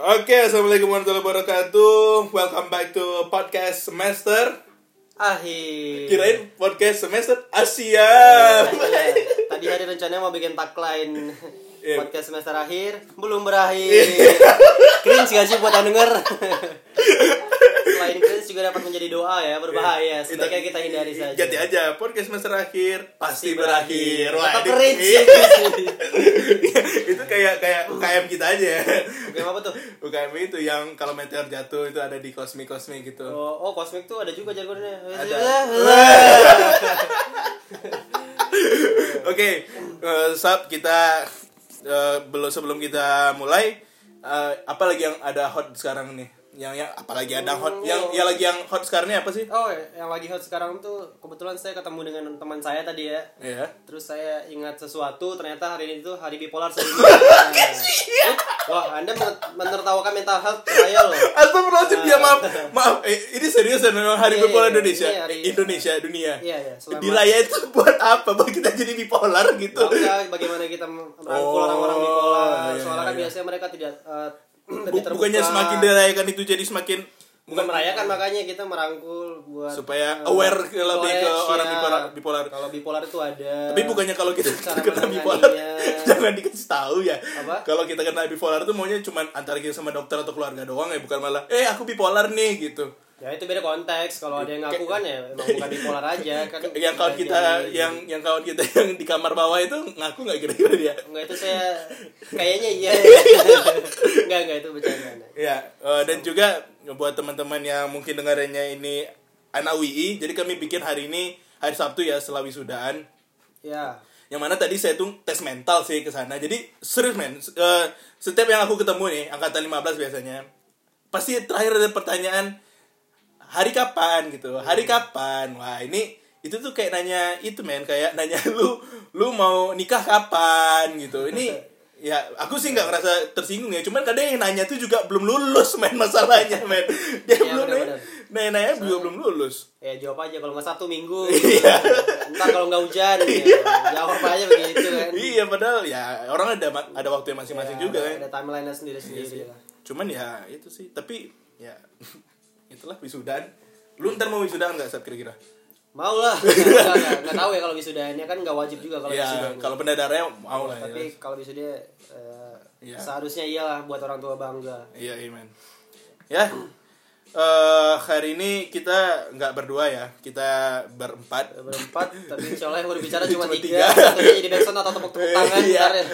Oke, assalamualaikum warahmatullahi wabarakatuh. Welcome back to podcast semester. Akhir. Kirain podcast semester Asia. Tadi hari rencananya mau bikin tagline Iya. podcast semester akhir, belum berakhir. Cringe gak sih buat yang denger? Selain cringe juga dapat menjadi doa ya, berbahaya. Sebaiknya kita hindari saja. Jadi aja podcast semester akhir pasti berakhir. Tetap ini- cringe. Iya. itu kayak kayak UKM kita aja. ya. Oke, apa tuh? UKM itu yang kalau meteor jatuh itu ada di kosmik kosmik gitu. Oh, oh kosmik tuh ada juga jargonnya. Ada. Oke, eh, Sab kita eh, belum sebelum kita mulai eh, apa lagi yang ada hot sekarang nih? Yang yang apalagi ada hot yang yang lagi yang hot sekarang ini apa sih? Oh, yang lagi hot sekarang tuh kebetulan saya ketemu dengan teman saya tadi ya. Iya. Terus saya ingat sesuatu, ternyata hari ini tuh hari bipolar sedunia. Eh, Wah, Anda men- menertawakan mental health saya loh. Astagfirullahaladzim, ya maaf, maaf. Eh, ini serius ya memang Hari Iya, Bipolar iya, Indonesia, iya, hari- Indonesia dunia. Iya, iya, selamat. Diraya itu buat apa? Buat kita jadi bipolar gitu. Enggak, bagaimana kita merangkul Oh, orang-orang bipolar. iya, Soalnya kan iya. biasanya mereka tidak Bu- lebih terbuka. bukannya semakin dirayakan itu jadi semakin bukan merayakan makanya kita merangkul buat supaya eh, aware ke lebih ke orang ya. bipolar. bipolar. Kalau bipolar itu ada. Tapi bukannya kalau kita Cara kena bipolar jangan dikasih tahu ya. Apa? Kalau kita kena bipolar tuh maunya cuman antara kita sama dokter atau keluarga doang ya, bukan malah eh aku bipolar nih gitu. Ya itu beda konteks. Kalau ada yang ngaku kan ya emang bukan bipolar aja kan. Yang kawan Jadi- kita yang yang kawan kita yang di kamar bawah itu ngaku nggak kira-kira dia? Enggak itu saya kayaknya iya. enggak enggak itu bercanda. Ya, eh, dan juga buat teman-teman yang mungkin dengarannya ini anak UI, jadi kami bikin hari ini hari Sabtu ya setelah wisudaan. Ya. Yang mana tadi saya tuh tes mental sih ke sana. Jadi serius men, eh, setiap yang aku ketemu nih angkatan 15 biasanya pasti terakhir ada pertanyaan hari kapan gitu. Hari kapan? Wah, ini itu tuh kayak nanya itu men, kayak nanya lu lu mau nikah kapan gitu. Ini ya aku sih nggak ngerasa tersinggung ya cuman kadang yang nanya tuh juga belum lulus main masalahnya men dia Iya, belum benar-benar. nanya nanya juga belum lulus Ya jawab aja kalau nggak Sabtu Minggu. Iya. Ntar kalau nggak hujan ya, jawab aja begitu kan. iya padahal ya orang ada ada waktu masing-masing Ya, juga ada, kan ada timeline sendiri-sendiri lah. cuman ya itu sih tapi ya itulah wisudan lu ntar mau wisudan nggak saat kira-kira Mau lah. Nggak, tahu ya kalau wisudaannya kan nggak wajib juga kalau ya kalau pendadarnya mau lah ya. Tapi kalau wisuda eh, Iya. seharusnya iyalah buat orang tua bangga. iya iman ya eh hari ini kita nggak berdua ya kita berempat Berempat, tapi insya Allah yang berbicara cuma Cuma tiga. tiga. Satunya jadi backsound atau tepuk-tepuk tangan. Iya. ntar ya.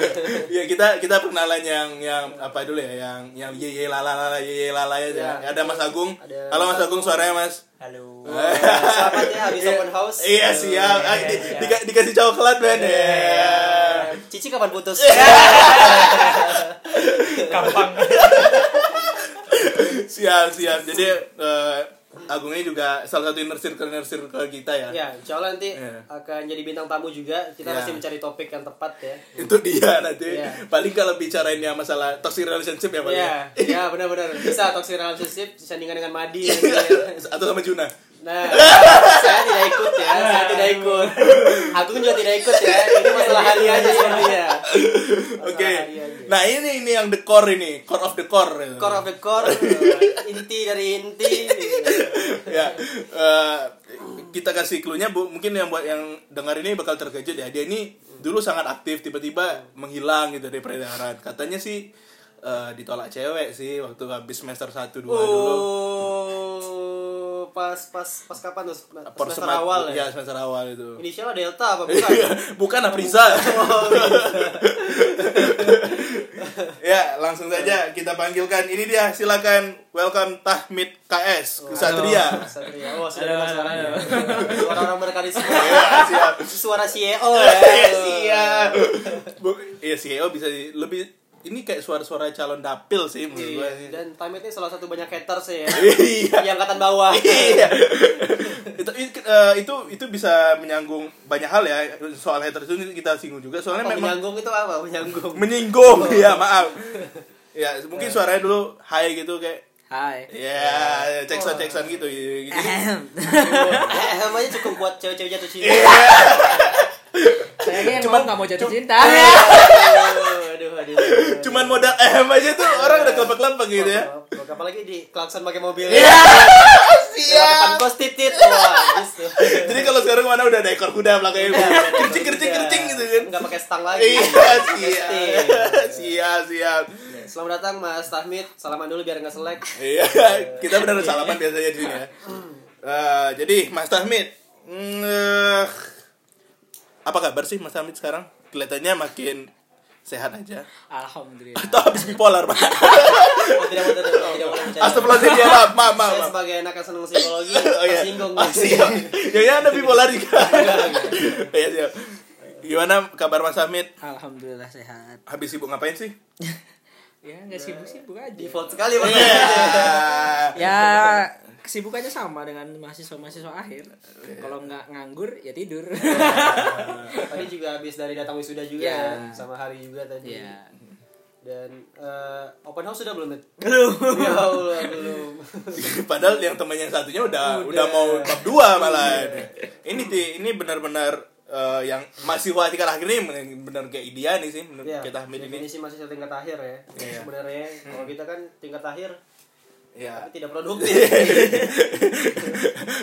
Iya kita kita perkenalan yang yang apa dulu ya yang yang ye ye lala lala ye ye lala ya. Ya. Ada Mas Agung. Ada Halo Mas Agung suaranya Mas. Halo. Selamat ya habis open house. Iya siap. Ah, Iya, di- iya. dika- dikasih coklat Ben. Iya. Cici kapan putus? Gampang. Siap siap. Jadi eh, Agung ini juga salah satu inner circle inner circle kita ya. Ya, insya Allah nanti Iya. akan jadi bintang tamu juga. Kita Iya. masih mencari topik yang tepat ya. Itu dia nanti. Iya. Paling kalau bicarainnya masalah toxic relationship ya Pak. Iya, ya? ya benar-benar bisa toxic relationship disandingkan dengan Madi nanti ya. Atau sama Juna. Nah, saya tidak ikut ya, saya tidak ikut. Agung juga tidak ikut ya. Ini masalah hari aja sebenarnya. Oke. Nah ini ini yang the core ini, core of the core. Core of the core, inti dari inti. ya eh, kita kasih clue-nya bu. Mungkin yang buat yang dengar ini bakal terkejut ya. Dia ini dulu sangat aktif tiba-tiba menghilang gitu dari peredaran. Katanya sih eh, ditolak cewek sih waktu habis semester 1 2 dulu Oh, pas pas pas kapan tuh? Pas Por semester semat- awal ya ya. semester awal itu Inisial Delta apa bukan? bukan Aprisa Oh, gitu. ya langsung saja kita panggilkan ini dia silakan welcome Tahmid KS Kesatria Satria. Oh, sudah dengar suaranya. Suara orang berkarisma. ya siap Suara CEO ya. Iya, siap. Bu- Iya CEO bisa di- lebih ini kayak suara-suara calon dapil sih menurut gue. Iya, dan Time ini salah satu banyak haters ya. Iya. Di angkatan bawah. Iya. itu itu, eh, itu itu bisa menyanggung banyak hal ya soal haters itu kita singgung juga soalnya Oh, memang menyanggung itu apa? Menyanggung. menyinggung ya maaf ya mungkin suaranya dulu high gitu kayak Hai. ya cekson cekson gitu gitu Eh, namanya cukup buat cewek-cewek jatuh cinta. Iya. Saya mau nggak mau jatuh cinta. Aduh, aduh, aduh. Cuman modal M aja tuh orang udah kelepek-kelepek gitu ya. apalagi di klakson pakai mobil Iya. Siap. depan kos titit wah habis tuh Jadi kalau sekarang mana udah ada ekor kuda belakangnya Iya, kercing kercing kercing gitu kan. nggak pakai stang lagi Iya, siap. Siap, siap. selamat datang Mas Tahmid salaman dulu biar nggak selek Iya, kita benar salaman biasanya di sini ya. Eh, jadi Mas Tahmid, mm, eh, apa kabar sih Mas Tahmid sekarang? Kelihatannya makin sehat aja. Alhamdulillah. Atau habis bipolar, Pak? tidak mau tidak mau tidak mau bercanda. Astagfirullahaladzim, ya, maaf, maaf, maaf. saya maaf. sebagai anak yang senang psikologi Oh, iya. tersinggung Oh, siap. Ya, ya, ada bipolar juga. Enggak, enggak. Iya, siap. Gimana kabar Mas Tahmid? Alhamdulillah sehat. Habis sibuk ngapain sih? Ya nggak sibuk-sibuk aja. default sekali Mas Iya. Ya kesibukannya sama dengan mahasiswa-mahasiswa akhir. Kalau nggak nganggur ya tidur. tadi juga habis dari datang wisuda juga ya sama hari juga tadi ya. dan eh, open house sudah belum? Belum. ya Allah belum Padahal yang temannya satunya udah udah, Udah. mau bab dua malah. Ini ini benar-benar eh, yang masih tingkat akhir ini benar- benar kayak Idia nih sih menurut ya kita Hamid ini. definisi masih tingkat akhir ya Iya. sebenarnya kalau kita kan tingkat akhir Ya. tapi tidak produktif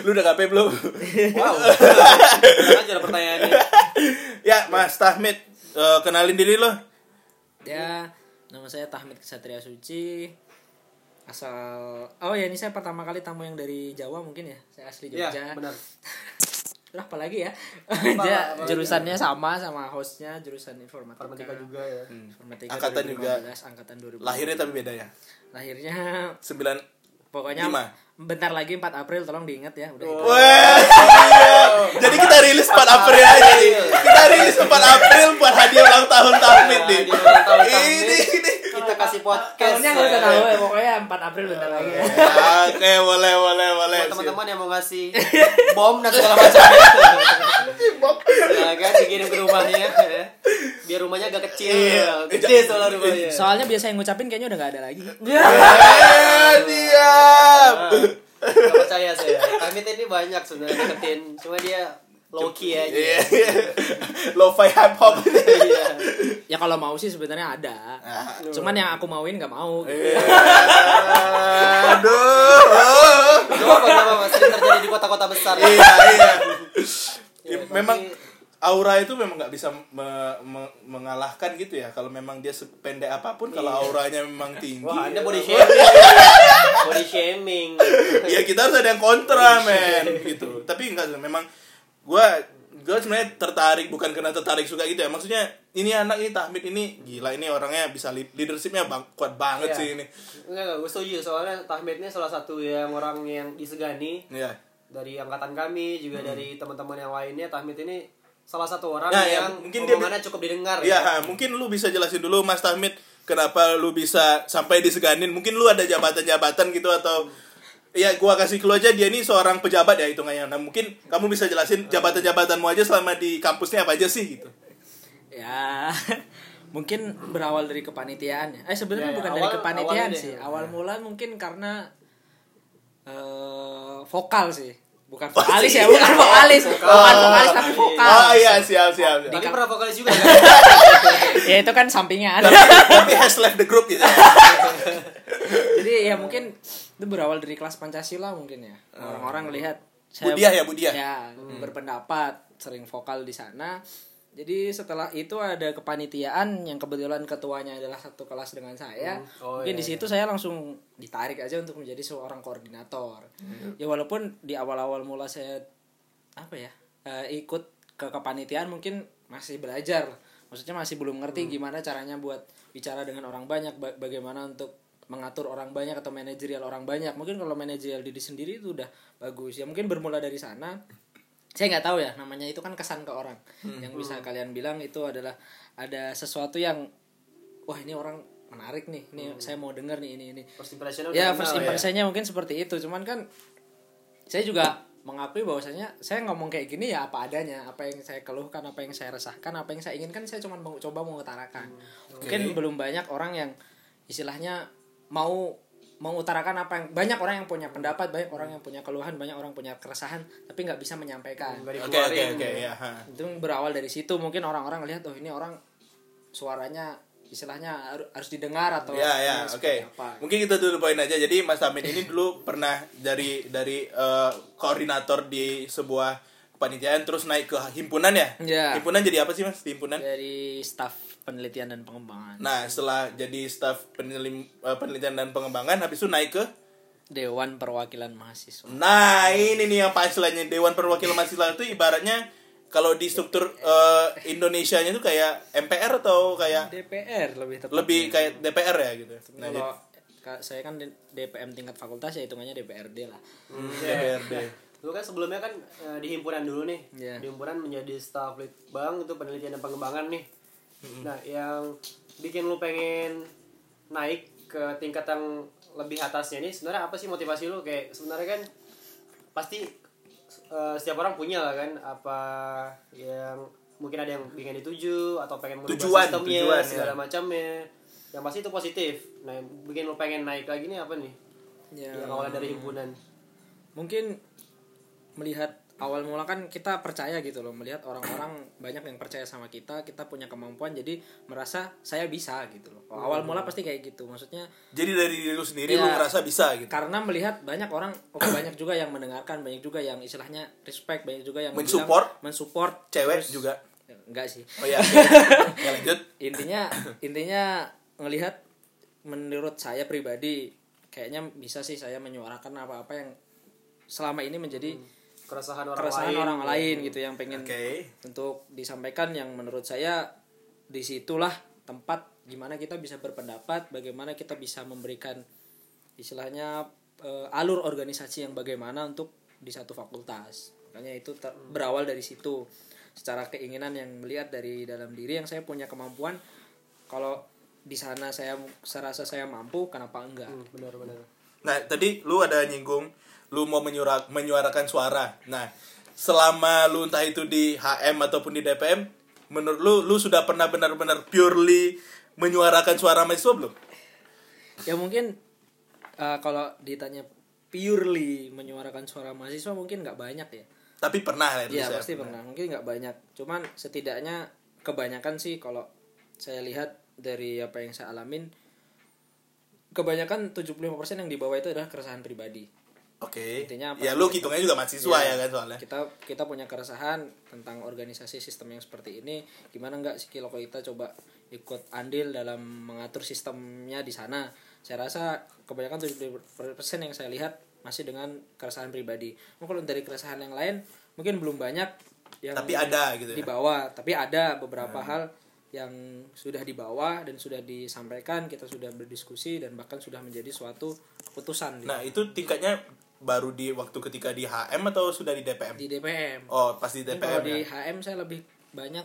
Lu udah KP belum? wow aja lah pertanyaannya ya, Mas Tahmid, eh, kenalin diri lo. Ya, nama saya Tahmid Kesatria Suci. Asal Oh ya, ini saya pertama kali tamu yang dari Jawa mungkin ya. Saya asli ya Jogja. benar Lah apalagi ya? Apa- Dia jurusannya sama sama hostnya jurusan informatika. informatika juga ya Informatika Angkatan 2015, juga. angkatan 2000. Lahirnya tapi beda ya. Lahirnya 9 pokoknya Lima. bentar lagi 4 April tolong diingat ya udah itu. Wah, Jadi kita rilis 4 April aja nih. Kita rilis 4 April buat hadiah ulang tahun Tahmid nih. Ini ini. Kasih podcast Tahunnya nggak usah tahu ya pokoknya 4 April bentar lagi ya. Oke, boleh, boleh, boleh. buat teman-teman yang mau ngasih bom dan segala macamnya ya kan dikirim ke rumahnya ya. biar rumahnya agak kecil Iya. gede soalnya rumahnya Soalnya biasa yang ngucapin kayaknya udah gak ada lagi. Eh, diam. Gak percaya saya Kamit ini banyak sebenarnya deketin Cuma dia low key aja Iya, iya. Lo-fi hip hop. Iya Ya kalau mau sih sebenarnya ada. Cuman yang aku mauin gak mau. Iya. Aduh. Gak apa apa Sering terjadi di kota-kota besar Iya, iya. Ya, Memang tapi- aura itu memang nggak bisa me- me- mengalahkan gitu ya kalau memang dia sependek apa pun kalau Iya. auranya memang tinggi Wah anda ya. body shaming Body shaming ya kita harus ada yang kontra men gitu tapi enggak memang gua gue sebenarnya tertarik bukan karena tertarik suka gitu ya. Maksudnya ini anak ini Tahmid ini gila ini orangnya bisa lead- leadershipnya bang, kuat banget Iya. sih ini. Enggak, enggak, gue setuju. Soalnya Tahmid ini salah satu yang orang yang disegani. Ya dari angkatan kami juga dari teman-teman yang lainnya. Tahmid ini salah satu orang Nah, ya, yang mungkin dia- cukup didengar ya. Ha, mungkin lu bisa jelasin dulu Mas Tahmid kenapa lu bisa sampai diseganin? Mungkin lu ada jabatan-jabatan gitu atau ya gua kasih clue aja dia ini seorang pejabat ya hitungannya nah mungkin kamu bisa jelasin jabatan-jabatanmu aja selama di kampusnya apa aja sih gitu Ya mungkin berawal dari kepanitiaan ya. Eh sebenarnya Ya, ya, bukan awal- dari kepanitiaan awalnya sih. deh. Awal mula mungkin karena eh vokal sih. Bukan Oh, vokalis iya. ya, bukan vokalis. Vokal. Bukan vokalis tapi vokal. oh iya siap siap, siap. Tapi pernah vokalis juga kan? ya itu kan sampingan. tapi, tapi has left the group gitu Jadi ya mungkin itu berawal dari kelas Pancasila mungkin ya. Orang-orang lihat Budiah ya, Budiah? Ya, berpendapat sering vokal di sana. Jadi setelah itu ada kepanitiaan yang kebetulan ketuanya adalah satu kelas dengan saya. Oh, mungkin iya, di situ saya langsung ditarik aja untuk menjadi seorang koordinator. Ya walaupun di awal-awal mula saya apa ya eh, ikut ke kepanitiaan mungkin masih belajar maksudnya masih belum ngerti gimana caranya buat bicara dengan orang banyak ba- bagaimana untuk mengatur orang banyak atau manajerial orang banyak. Mungkin kalau manajerial diri sendiri itu udah bagus. Ya mungkin bermula dari sana. Saya nggak tahu ya namanya itu kan kesan ke orang. Yang bisa kalian bilang itu adalah ada sesuatu yang wah ini orang menarik nih. Ini saya mau denger nih ini ini. First impression ya first impressionnya mungkin seperti itu. Cuman kan saya juga mengakui bahwasanya saya ngomong kayak gini ya apa adanya. Apa yang saya keluhkan apa yang saya resahkan apa yang saya inginkan saya cuma mau coba mengutarakan. Mungkin belum banyak orang yang istilahnya mau mengutarakan apa yang banyak orang yang punya pendapat banyak orang yang punya keluhan banyak orang punya keresahan tapi nggak bisa menyampaikan oke oke oke ya ha. itu berawal dari situ mungkin orang-orang lihat oh ini orang suaranya istilahnya haru- harus didengar atau Ya ya, oke. apa. Mungkin kita dulu poin aja. Jadi Mas Amin ini dulu pernah dari dari eh, koordinator di sebuah kepanitiaan terus naik ke himpunan ya? Ya. Himpunan jadi apa sih Mas di himpunan? dari staf penelitian dan pengembangan Nah, setelah jadi staf penelim- eh, penelitian dan pengembangan habis itu naik ke Dewan Perwakilan Mahasiswa Nah, ini nih yang punchline-nya Dewan Perwakilan Mahasiswa itu ibaratnya kalau di struktur eh, Indonesianya itu kayak MPR atau kayak DPR lebih tepatnya lebih kayak DPR ya gitu. Nah, kalau ka- saya kan DPM tingkat fakultas ya hitungannya DPRD lah jadi DPRD. Lu kan sebelumnya kan eh, di himpunan dulu nih. Iya. Di himpunan menjadi staf litbang itu penelitian dan pengembangan nih. Nah, yang bikin lu pengen naik ke tingkat yang lebih atasnya nih sebenarnya apa sih motivasi lu? Kayak sebenarnya kan pasti eh, setiap orang punya lah kan apa yang mungkin ada yang pengen dituju atau pengen merubah Tujuan, sistemnya tujuan, segala ya. macamnya. Yang pasti itu positif. Nah yang bikin lu pengen naik lagi nih apa nih? Ya. Yang awalnya dari himpunan. Mungkin melihat awal mula kan kita percaya gitu loh melihat orang-orang banyak yang percaya sama kita kita punya kemampuan jadi merasa saya bisa gitu loh Hmm. awal mula pasti kayak gitu maksudnya Jadi dari diri lu sendiri Iya. lu ngerasa bisa gitu. karena melihat banyak orang oh, banyak juga yang mendengarkan banyak juga yang istilahnya respect banyak juga yang Mensupport. bilang- mensupport Cewek Terus- juga. Ya, enggak sih Oh iya. ya lanjut. intinya intinya ngelihat menurut saya pribadi kayaknya bisa sih saya menyuarakan apa-apa yang selama ini menjadi keresahan orang keresahan lain. orang lain gitu yang pengen Oke. untuk disampaikan yang menurut saya di situlah tempat gimana kita bisa berpendapat bagaimana kita bisa memberikan istilahnya eh, alur organisasi yang bagaimana untuk di satu fakultas. Makanya itu ter- berawal dari situ. Secara keinginan yang melihat dari dalam diri yang saya punya kemampuan kalau di sana saya serasa saya mampu kenapa enggak? Hmm, benar-benar Nah, tadi lu ada nyinggung lu mau menyuara, menyuarakan suara. Nah, selama lu entah itu di HM ataupun di DPM, menurut lu lu sudah pernah benar-benar purely menyuarakan suara mahasiswa belum? ya mungkin eh, kalau ditanya purely menyuarakan suara mahasiswa mungkin nggak banyak ya Tapi pernah ya, Iya pasti pernah. Mungkin nggak banyak. Cuman setidaknya kebanyakan sih kalau saya lihat dari apa yang saya alamin kebanyakan 75% yang di bawah itu adalah keresahan pribadi. Oke. Intinya apa? Ya lu hitungnya juga mahasiswa Iya. ya kan soalnya. Kita kita punya keresahan tentang organisasi sistem yang seperti ini. Gimana nggak sih kalau kita coba ikut andil dalam mengatur sistemnya di sana. Saya rasa kebanyakan 70% yang saya lihat masih dengan keresahan pribadi. Mungkin kalau dari keresahan yang lain mungkin belum banyak yang Tapi ada gitu ya. di bawah tapi ada beberapa hal yang sudah dibawa dan sudah disampaikan kita sudah berdiskusi dan bahkan sudah menjadi suatu keputusan Nah, itu tingkatnya baru di waktu ketika di HM atau sudah di DPM? di DPM Oh, pas di DPM kalau ya. di HM saya lebih banyak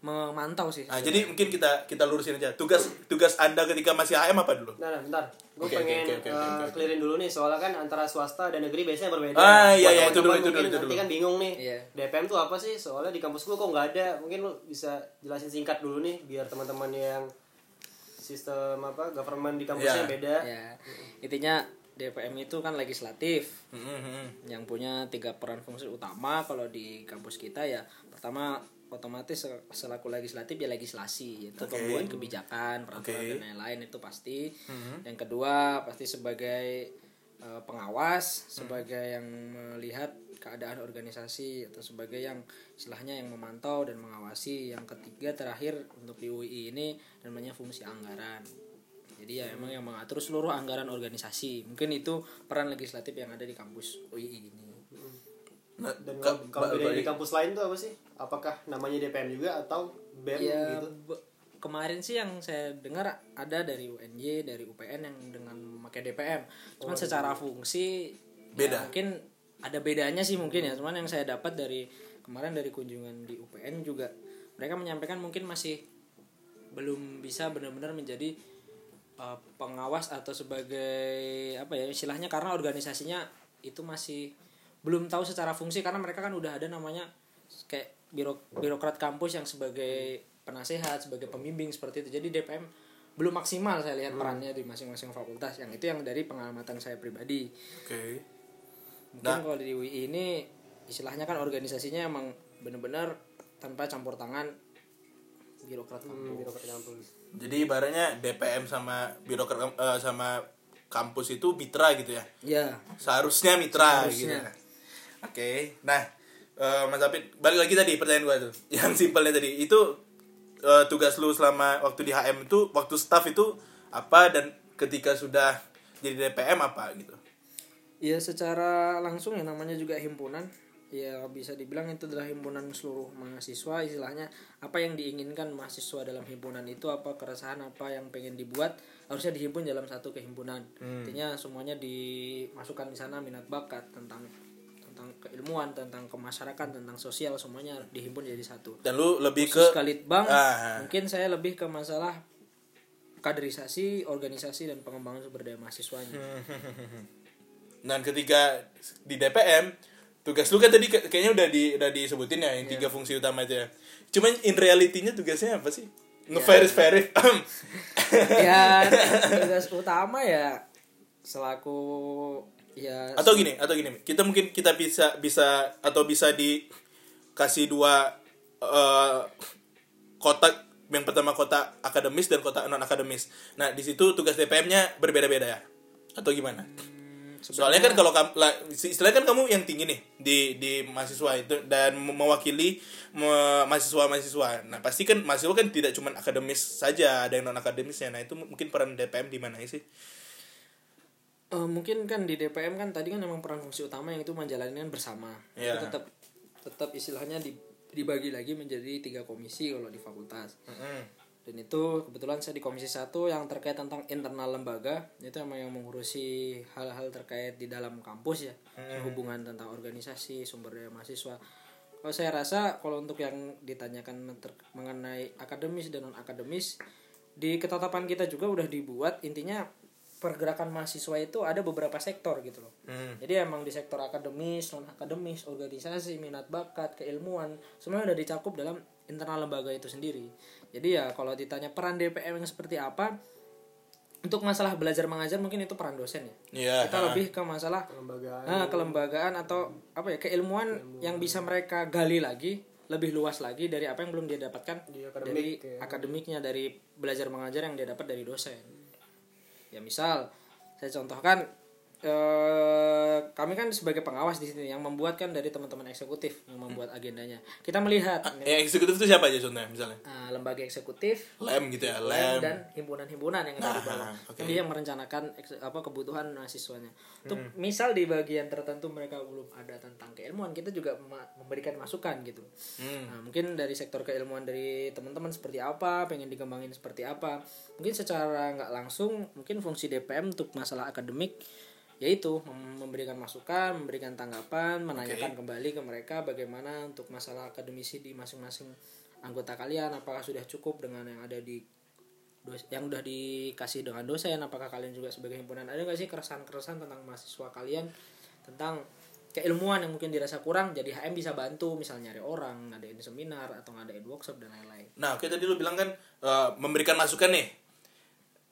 memantau sih Nah, jadi mungkin kita kita lurusin aja. Tugas tugas Anda ketika masih HM apa dulu? Nah, nah bentar. Gue Oke, pengen oke, oke, oke, eh, clearin dulu nih soalnya kan antara swasta dan negeri biasanya berbeda. Ah, iya, iya, itu dulu, itu dulu, itu nanti dulu. kan bingung nih. Iya. DPM tuh apa sih? Soalnya di kampus gue kok nggak ada. Mungkin lu bisa jelasin singkat dulu nih biar teman-teman yang sistem apa government di kampusnya Iya. beda. ya intinya DPM itu kan legislatif Mhm. yang punya tiga peran fungsi utama kalau di kampus kita ya pertama otomatis sel- selaku legislatif ya legislasi itu Oke. pembuat kebijakan peraturan Oke. dan lain-lain itu pasti yang kedua pasti sebagai eh, pengawas sebagai yang melihat keadaan organisasi atau sebagai yang istilahnya yang memantau dan mengawasi yang ketiga terakhir untuk di UI ini namanya fungsi anggaran jadi ya emang yang mengatur seluruh anggaran organisasi mungkin itu peran legislatif yang ada di kampus UI ini Nah, Dan ka- kalau beda di kampus lain tuh apa sih? Apakah namanya DPM juga atau BEM ya gitu? kemarin sih yang saya dengar ada dari UNY dari UPN yang dengan memakai DPM cuman secara fungsi ya Beda. mungkin ada bedanya sih mungkin ya cuman yang saya dapat dari kemarin dari kunjungan di UPN juga mereka menyampaikan mungkin masih belum bisa benar-benar menjadi uh, pengawas atau sebagai apa ya istilahnya karena organisasinya itu masih belum tahu secara fungsi karena mereka kan udah ada namanya kayak biro birokrat kampus yang sebagai penasehat sebagai pembimbing seperti itu. Jadi DPM belum maksimal saya lihat perannya di masing-masing fakultas. Yang itu yang dari pengamatan saya pribadi. Oke. mungkin kalau di UI ini istilahnya kan organisasinya emang bener-bener tanpa campur tangan birokrat Hmm, kampus. birokrat kampus. Jadi ibaratnya DPM sama birokrat eh, sama kampus itu mitra gitu ya. ya Seharusnya mitra Seharusnya. gitu. Oke. Nah, eh, Mas Apit balik lagi tadi pertanyaan gua tuh. Yang simpelnya tadi itu eh, tugas lu selama waktu di HM itu waktu staff itu apa dan ketika sudah jadi DPM apa gitu. ya secara langsung ya namanya juga himpunan ya bisa dibilang itu adalah himpunan seluruh mahasiswa istilahnya. Apa yang diinginkan mahasiswa dalam himpunan itu apa keresahan apa yang pengen dibuat harusnya dihimpun dalam satu kehimpunan. Intinya semuanya dimasukkan di sana minat bakat tentang tentang keilmuan tentang kemasyarakatan tentang sosial semuanya dihimpun jadi satu. Dan lu lebih ke khusus Kalitbang Ah. mungkin saya lebih ke masalah kaderisasi organisasi dan pengembangan sumber daya mahasiswanya. Dan ketika di DPM, tugas lu kan tadi kayaknya udah di udah disebutin ya yang Iya. tiga fungsi utama itu ya. Cuman in reality-nya tugasnya apa sih? Nge-verif verif. ya tugas utama ya selaku ya atau gini, atau gini. Kita mungkin kita bisa bisa atau bisa dikasih dua eh, kotak yang pertama kotak akademis dan kotak non akademis. Nah, di situ tugas DPM-nya berbeda-beda ya. Atau gimana? Soalnya kan kalau istilahnya kan kamu yang tinggi nih di di mahasiswa itu dan me- mewakili me- mahasiswa-mahasiswa. Nah, pasti kan mahasiswa kan tidak cuma akademis saja, ada yang non akademisnya. Nah, itu mungkin peran DPM di mana sih? Eh, mungkin kan di DPM kan tadi kan memang peran fungsi utama yang itu menjalankan bersama Iya. itu tetap tetap istilahnya di- dibagi lagi menjadi tiga komisi kalau di fakultas dan itu kebetulan saya di komisi satu yang terkait tentang internal lembaga. Itu emang yang mengurusi hal-hal terkait di dalam kampus ya. Hubungan tentang organisasi sumber daya mahasiswa. Kalau saya rasa kalau untuk yang ditanyakan mengenai akademis dan non akademis di ketetapan kita juga udah dibuat. Intinya pergerakan mahasiswa itu ada beberapa sektor gitu loh. Hmm. jadi emang di sektor akademis non akademis organisasi minat bakat keilmuan semuanya udah dicakup dalam internal lembaga itu sendiri jadi ya kalau ditanya peran DPM yang seperti apa untuk masalah belajar mengajar mungkin itu peran dosen ya Iya. kita lebih ke masalah Kelembagaan. nah, kelembagaan atau apa ya keilmuan yang bisa mereka gali lagi lebih luas lagi dari apa yang belum dia dapatkan Di akademik, dari ya. akademiknya dari belajar mengajar yang dia dapat dari dosen ya misal saya contohkan eh, kami kan sebagai pengawas di sini yang membuat kan dari teman-teman eksekutif yang membuat agendanya kita melihat Yang eksekutif itu siapa aja contohnya misalnya? eh, lembaga eksekutif Lem gitu ya, lem lem. dan himpunan-himpunan yang ada di bawah. Nah. Kan dia yang merencanakan apa kebutuhan mahasiswanya. Untuk misal di bagian tertentu mereka belum ada tentang keilmuan, kita juga memberikan masukan gitu. Hmm. Nah, mungkin dari sektor keilmuan dari teman-teman seperti apa, pengen dikembangin seperti apa. Mungkin secara nggak langsung, mungkin fungsi DPM untuk masalah akademik yaitu mem- memberikan masukan, memberikan tanggapan, menanyakan kembali ke mereka bagaimana untuk masalah akademisi di masing-masing anggota kalian apakah sudah cukup dengan yang ada di yang udah dikasih dengan dosen apakah kalian juga sebagai himpunan. Ada nggak sih keresahan-keresahan tentang mahasiswa kalian tentang keilmuan yang mungkin dirasa kurang jadi HM bisa bantu misalnya nyari orang ngadain seminar atau ngadain workshop dan lain-lain? Nah, oke tadi lu bilang kan eh, memberikan masukan nih.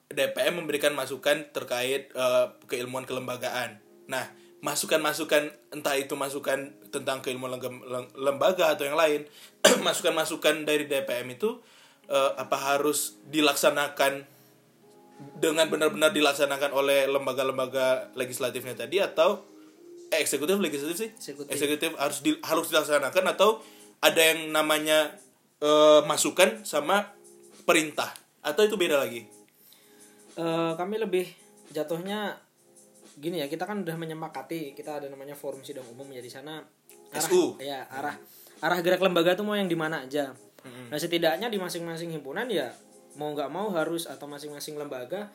DPM memberikan masukan terkait eh, keilmuan kelembagaan. Nah, masukan-masukan entah itu masukan tentang keilmuan lem- lem- lembaga atau yang lain, masukan-masukan dari DPM itu eh, apa harus dilaksanakan dengan benar-benar dilaksanakan oleh lembaga-lembaga legislatifnya tadi atau eh, eksekutif legislatif sih Eksekutif. eksekutif harus di, harus dilaksanakan atau ada yang namanya eh, masukan sama perintah atau itu beda lagi Eh, kami lebih jatuhnya gini ya kita kan udah menyepakati kita ada namanya forum sidang umum ya di sana. Arah SU. ya arah arah gerak lembaga tuh mau yang di mana aja. Nah setidaknya di masing-masing himpunan ya mau nggak mau harus atau masing-masing lembaga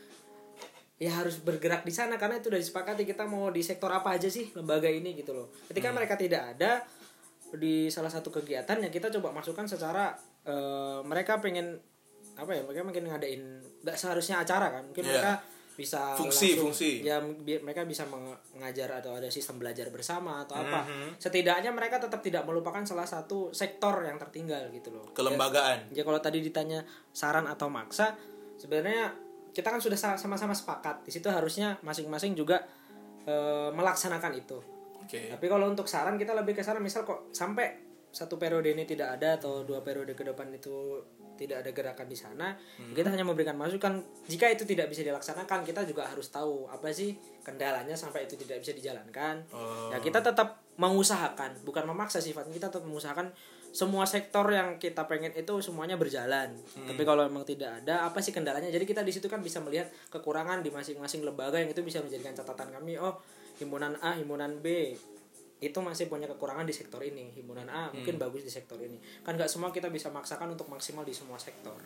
ya harus bergerak di sana karena itu udah disepakati kita mau di sektor apa aja sih lembaga ini gitu loh. Ketika mereka tidak ada di salah satu kegiatan ya kita coba masukkan secara eh, mereka pengen apa ya mereka mungkin ngadain nggak seharusnya acara kan mungkin Iya. mereka bisa Fungsi, langsung- fungsi. ya bi- mereka bisa meng- mengajar atau ada sistem belajar bersama atau apa Mhm. setidaknya mereka tetap tidak melupakan salah satu sektor yang tertinggal gitu loh kelembagaan ya kalau tadi ditanya saran atau maksa sebenarnya kita kan sudah sa- sama-sama sepakat di situ harusnya masing-masing juga eh, melaksanakan itu oke tapi kalau untuk saran kita lebih ke saran misal kok sampai satu periode ini tidak ada atau dua periode ke depan itu tidak ada gerakan di sana kita hanya memberikan masukan. Jika itu tidak bisa dilaksanakan kita juga harus tahu apa sih kendalanya sampai itu tidak bisa dijalankan. Oh. ya kita tetap mengusahakan bukan memaksa sifatnya kita tetap mengusahakan semua sektor yang kita pengen itu semuanya berjalan. Tapi kalau memang tidak ada apa sih kendalanya? Jadi kita di situ kan bisa melihat kekurangan di masing-masing lembaga yang itu bisa menjadikan catatan kami. Oh himpunan A himpunan B itu masih punya kekurangan di sektor ini himpunan A mungkin bagus di sektor ini kan nggak semua kita bisa maksakan untuk maksimal di semua sektor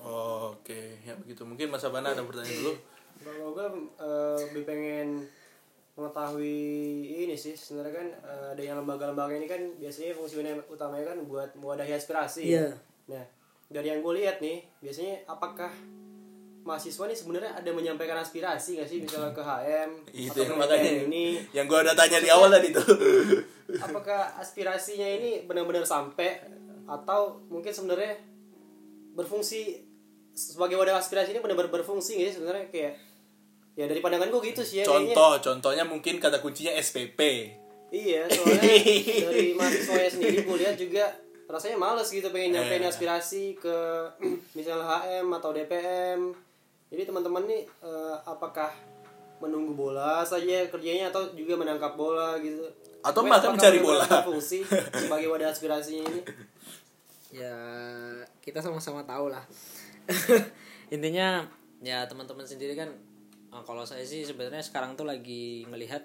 Oh, Oke, ya begitu. Mungkin Mas Abana ada pertanyaan dulu. Kalau gue eh, lebih pengen mengetahui ini sih sebenarnya kan eh, ada yang lembaga-lembaga ini kan biasanya fungsi utamanya kan buat mewadahi aspirasi. Iya. Nah dari yang gue lihat nih biasanya apakah mahasiswa nih sebenarnya ada menyampaikan aspirasi nggak sih misalnya ke HM Itu atau yang makanya ini yang gua udah tanya di awal tadi tuh. apakah aspirasinya ini benar-benar sampai atau mungkin sebenarnya berfungsi sebagai wadah aspirasi ini benar-benar berfungsi nggak sih sebenarnya kayak ya dari pandangan gue gitu sih ya kayaknya. Contoh, contohnya mungkin kata kuncinya SPP. Iya, soalnya dari mahasiswa sendiri gue lihat juga rasanya males gitu pengen nyampein Eh. aspirasi ke misalnya HM atau DPM. Jadi teman-teman nih eh, apakah menunggu bola saja kerjanya atau juga menangkap bola gitu? Atau Tapi bahkan mencari bola. Berfungsi sebagai wadah aspirasinya ini. ya kita sama-sama tahu lah intinya ya teman-teman sendiri kan eh, kalau saya sih sebenarnya sekarang tuh lagi ngelihat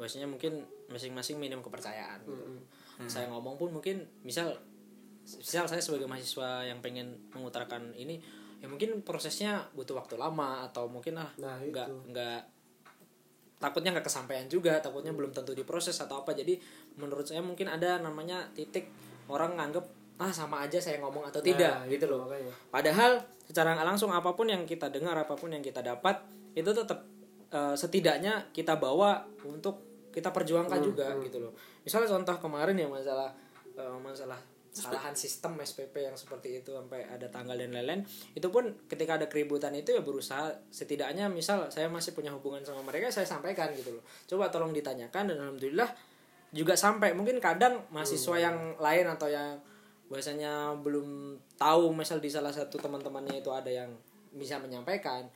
bahwasanya mungkin masing-masing minim kepercayaan gitu. saya ngomong pun mungkin misal misal saya sebagai mahasiswa yang pengen mengutarakan ini ya mungkin prosesnya butuh waktu lama atau mungkin ah Nah, nggak nggak takutnya nggak kesampaian juga takutnya belum tentu diproses atau apa. Jadi menurut saya mungkin ada namanya titik orang nganggep ah sama aja saya ngomong atau tidak Nah, gitu itu loh. makanya. padahal secara nggak langsung apa pun yang kita dengar apa pun yang kita dapat itu tetap eh, setidaknya kita bawa untuk kita perjuangkan juga gitu loh. Misalnya contoh kemarin ya masalah eh, masalah kesalahan sistem SPP yang seperti itu sampai ada tanggal dan lain-lain itu pun ketika ada keributan itu ya berusaha setidaknya misal saya masih punya hubungan sama mereka saya sampaikan gitu loh. Coba tolong ditanyakan dan alhamdulillah juga sampai. Mungkin kadang mahasiswa yang lain atau yang bahasanya belum tahu misal di salah satu teman-temannya itu ada yang bisa menyampaikan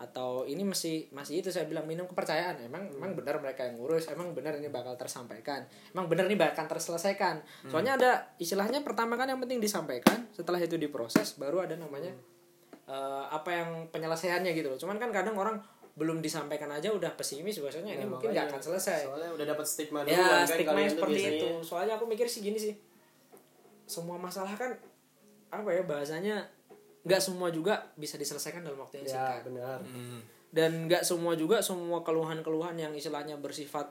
atau ini masih masih itu saya bilang minum kepercayaan. Emang emang benar mereka yang ngurus. Emang benar ini bakal tersampaikan. Emang benar ini bakal terselesaikan. Soalnya ada istilahnya pertama kan yang penting disampaikan. Setelah itu diproses baru ada namanya eh, apa yang penyelesaiannya gitu loh. Cuman kan kadang orang belum disampaikan aja udah pesimis. Bahwasanya ini Ya, mungkin nggak akan selesai. Soalnya udah dapat stigma dulu ya kan stigma seperti biasanya. itu. Soalnya aku mikir sih gini sih. Semua masalah kan apa ya bahasanya nggak semua juga bisa diselesaikan dalam waktu yang Ya, singkat benar. Hmm. dan nggak semua juga semua keluhan-keluhan yang istilahnya bersifat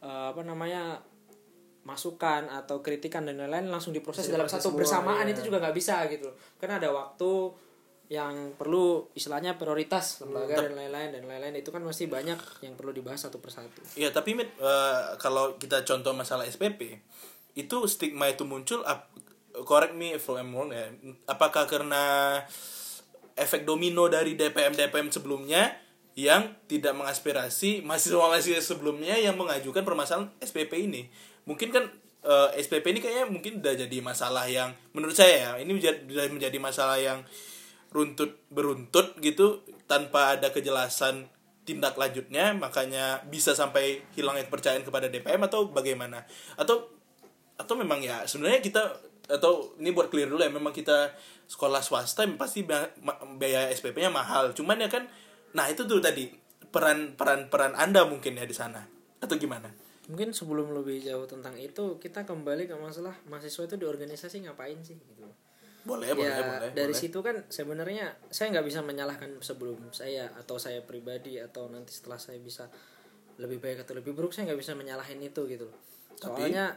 eh, apa namanya masukan atau kritikan dan lain-lain langsung diproses Bisa dalam satu semua, bersamaan ya. itu juga nggak bisa gitu loh karena ada waktu yang perlu istilahnya prioritas lembaga dan lain-lain dan lain-lain itu kan masih banyak yang perlu dibahas satu persatu Ya tapi Mit, eh, kalau kita contoh masalah SPP itu stigma itu muncul ap- correct me if I'm wrong ya. Apakah karena efek domino dari DPM DPM sebelumnya yang tidak mengaspirasi mahasiswa-mahasiswa sebelumnya yang mengajukan permasalahan SPP ini? Mungkin kan eh, SPP ini kayaknya mungkin udah jadi masalah yang menurut saya ya ini menjadi, udah menjadi masalah yang runtut beruntut gitu tanpa ada kejelasan tindak lanjutnya makanya bisa sampai hilangnya kepercayaan kepada DPM atau bagaimana? Atau atau memang ya sebenarnya kita atau ini buat clear dulu ya memang kita sekolah swasta pasti biaya SPP-nya mahal. Cuman ya kan nah itu tuh tadi peran peran peran anda mungkin ya di sana atau gimana? Mungkin sebelum lebih jauh tentang itu kita kembali ke masalah mahasiswa itu di organisasi ngapain sih gitu boleh boleh ya boleh dari boleh. situ kan sebenarnya saya nggak bisa menyalahkan sebelum saya atau saya pribadi atau nanti setelah saya bisa lebih baik atau lebih buruk saya nggak bisa menyalahin itu gitu loh. Tapi- soalnya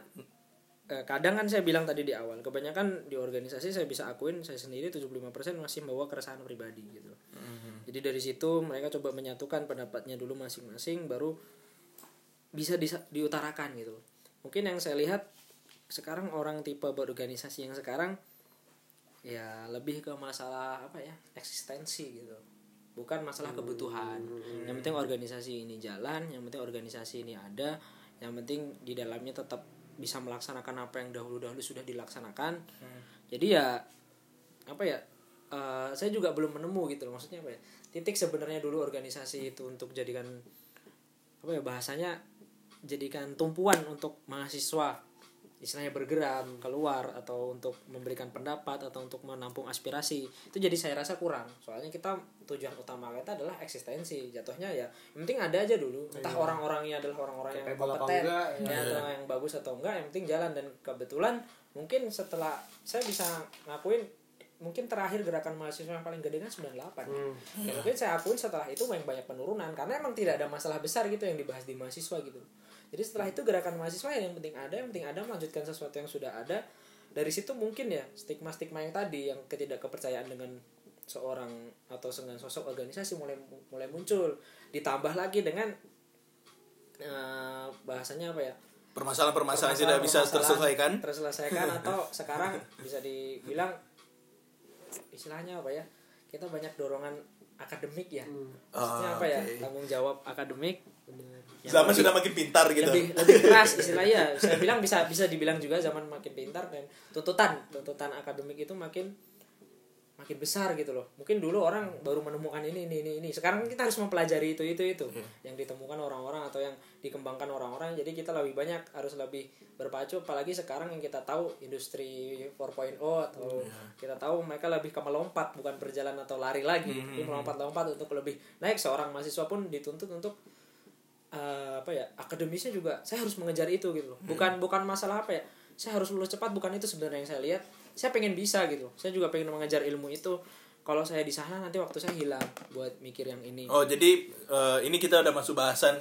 kadang kan saya bilang tadi di awal kebanyakan di organisasi saya bisa akuin saya sendiri 75% masih membawa keresahan pribadi gitu. Loh. jadi dari situ mereka coba menyatukan pendapatnya dulu masing-masing baru bisa disa- diutarakan gitu. Mungkin yang saya lihat sekarang orang tipe berorganisasi yang sekarang ya lebih ke masalah apa ya eksistensi gitu. Bukan masalah kebutuhan. Yang penting organisasi ini jalan yang penting organisasi ini ada yang penting di dalamnya tetap bisa melaksanakan apa yang dahulu dahulu sudah dilaksanakan. Jadi ya apa ya eh, saya juga belum menemu gitu loh. Maksudnya apa ya titik sebenarnya dulu organisasi itu untuk jadikan apa ya bahasanya jadikan tumpuan untuk mahasiswa istilahnya bergerak keluar atau untuk memberikan pendapat atau untuk menampung aspirasi itu jadi saya rasa kurang. Soalnya kita tujuan utama kita adalah eksistensi. Jatuhnya ya yang penting ada aja dulu. Entah orang-orangnya adalah orang-orang yang kompeten enggak, ya, atau yang bagus atau enggak yang penting jalan. Dan kebetulan mungkin setelah saya bisa ngakuin mungkin terakhir gerakan mahasiswa yang paling gede kan 98 ya mungkin saya akuin setelah itu banyak penurunan karena emang tidak ada masalah besar gitu yang dibahas di mahasiswa gitu jadi setelah itu gerakan mahasiswa ya yang penting ada yang penting ada melanjutkan sesuatu yang sudah ada. Dari situ mungkin ya stigma stigma yang tadi yang ketidakkepercayaan dengan seorang atau dengan sosok organisasi mulai mulai muncul. Ditambah lagi dengan eh, bahasanya apa ya? Permasalahan-permasalahan tidak bisa terselesaikan. terselesaikan atau sekarang bisa dibilang istilahnya apa ya? Kita banyak dorongan akademik ya. Maksudnya Ah, apa ya? Oke. tanggung jawab akademik. Zaman lebih- sudah makin pintar gitu. Lebih lebih keras istilahnya saya bilang bisa bisa dibilang juga zaman makin pintar dan tuntutan tuntutan akademik itu makin makin besar gitu loh. Mungkin dulu orang baru menemukan ini ini ini ini. Sekarang kita harus mempelajari itu itu itu. Yang ditemukan orang-orang atau yang dikembangkan orang-orang. Jadi kita lebih banyak harus lebih berpacu. Apalagi sekarang yang kita tahu industri 4.0 atau kita tahu mereka lebih ke melompat bukan berjalan atau lari lagi. Tapi melompat-lompat untuk lebih naik. Seorang mahasiswa pun dituntut untuk eh, apa ya akademisnya juga saya harus mengejar itu gitu loh. Bukan bukan masalah apa ya. Saya harus lulus cepat bukan itu sebenarnya yang saya lihat saya pengen bisa gitu. Saya juga pengen mengejar ilmu itu. Kalau saya di sana nanti waktu saya hilang buat mikir yang ini. Oh jadi eh, ini kita udah masuk bahasan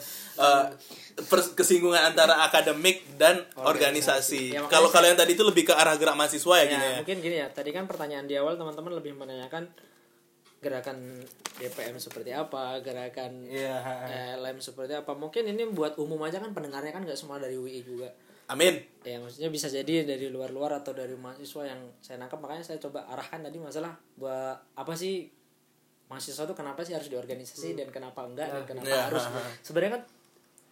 pers- kesinggungan antara akademik dan organisasi. Ya, makanya Kalau saya- kalau yang tadi itu lebih ke arah gerak mahasiswa ya, ya, gini ya. mungkin gini ya. Tadi kan pertanyaan di awal teman-teman lebih menanyakan gerakan DPM seperti apa gerakan Iya. eh, LM seperti apa. Mungkin ini buat umum aja kan pendengarnya kan nggak semua dari UI juga Amin. ya maksudnya bisa jadi dari luar-luar atau dari mahasiswa yang saya nangkap makanya saya coba arahkan tadi masalah buat apa sih mahasiswa itu kenapa sih harus diorganisasi dan kenapa enggak dan kenapa Ya. harus sebenarnya kan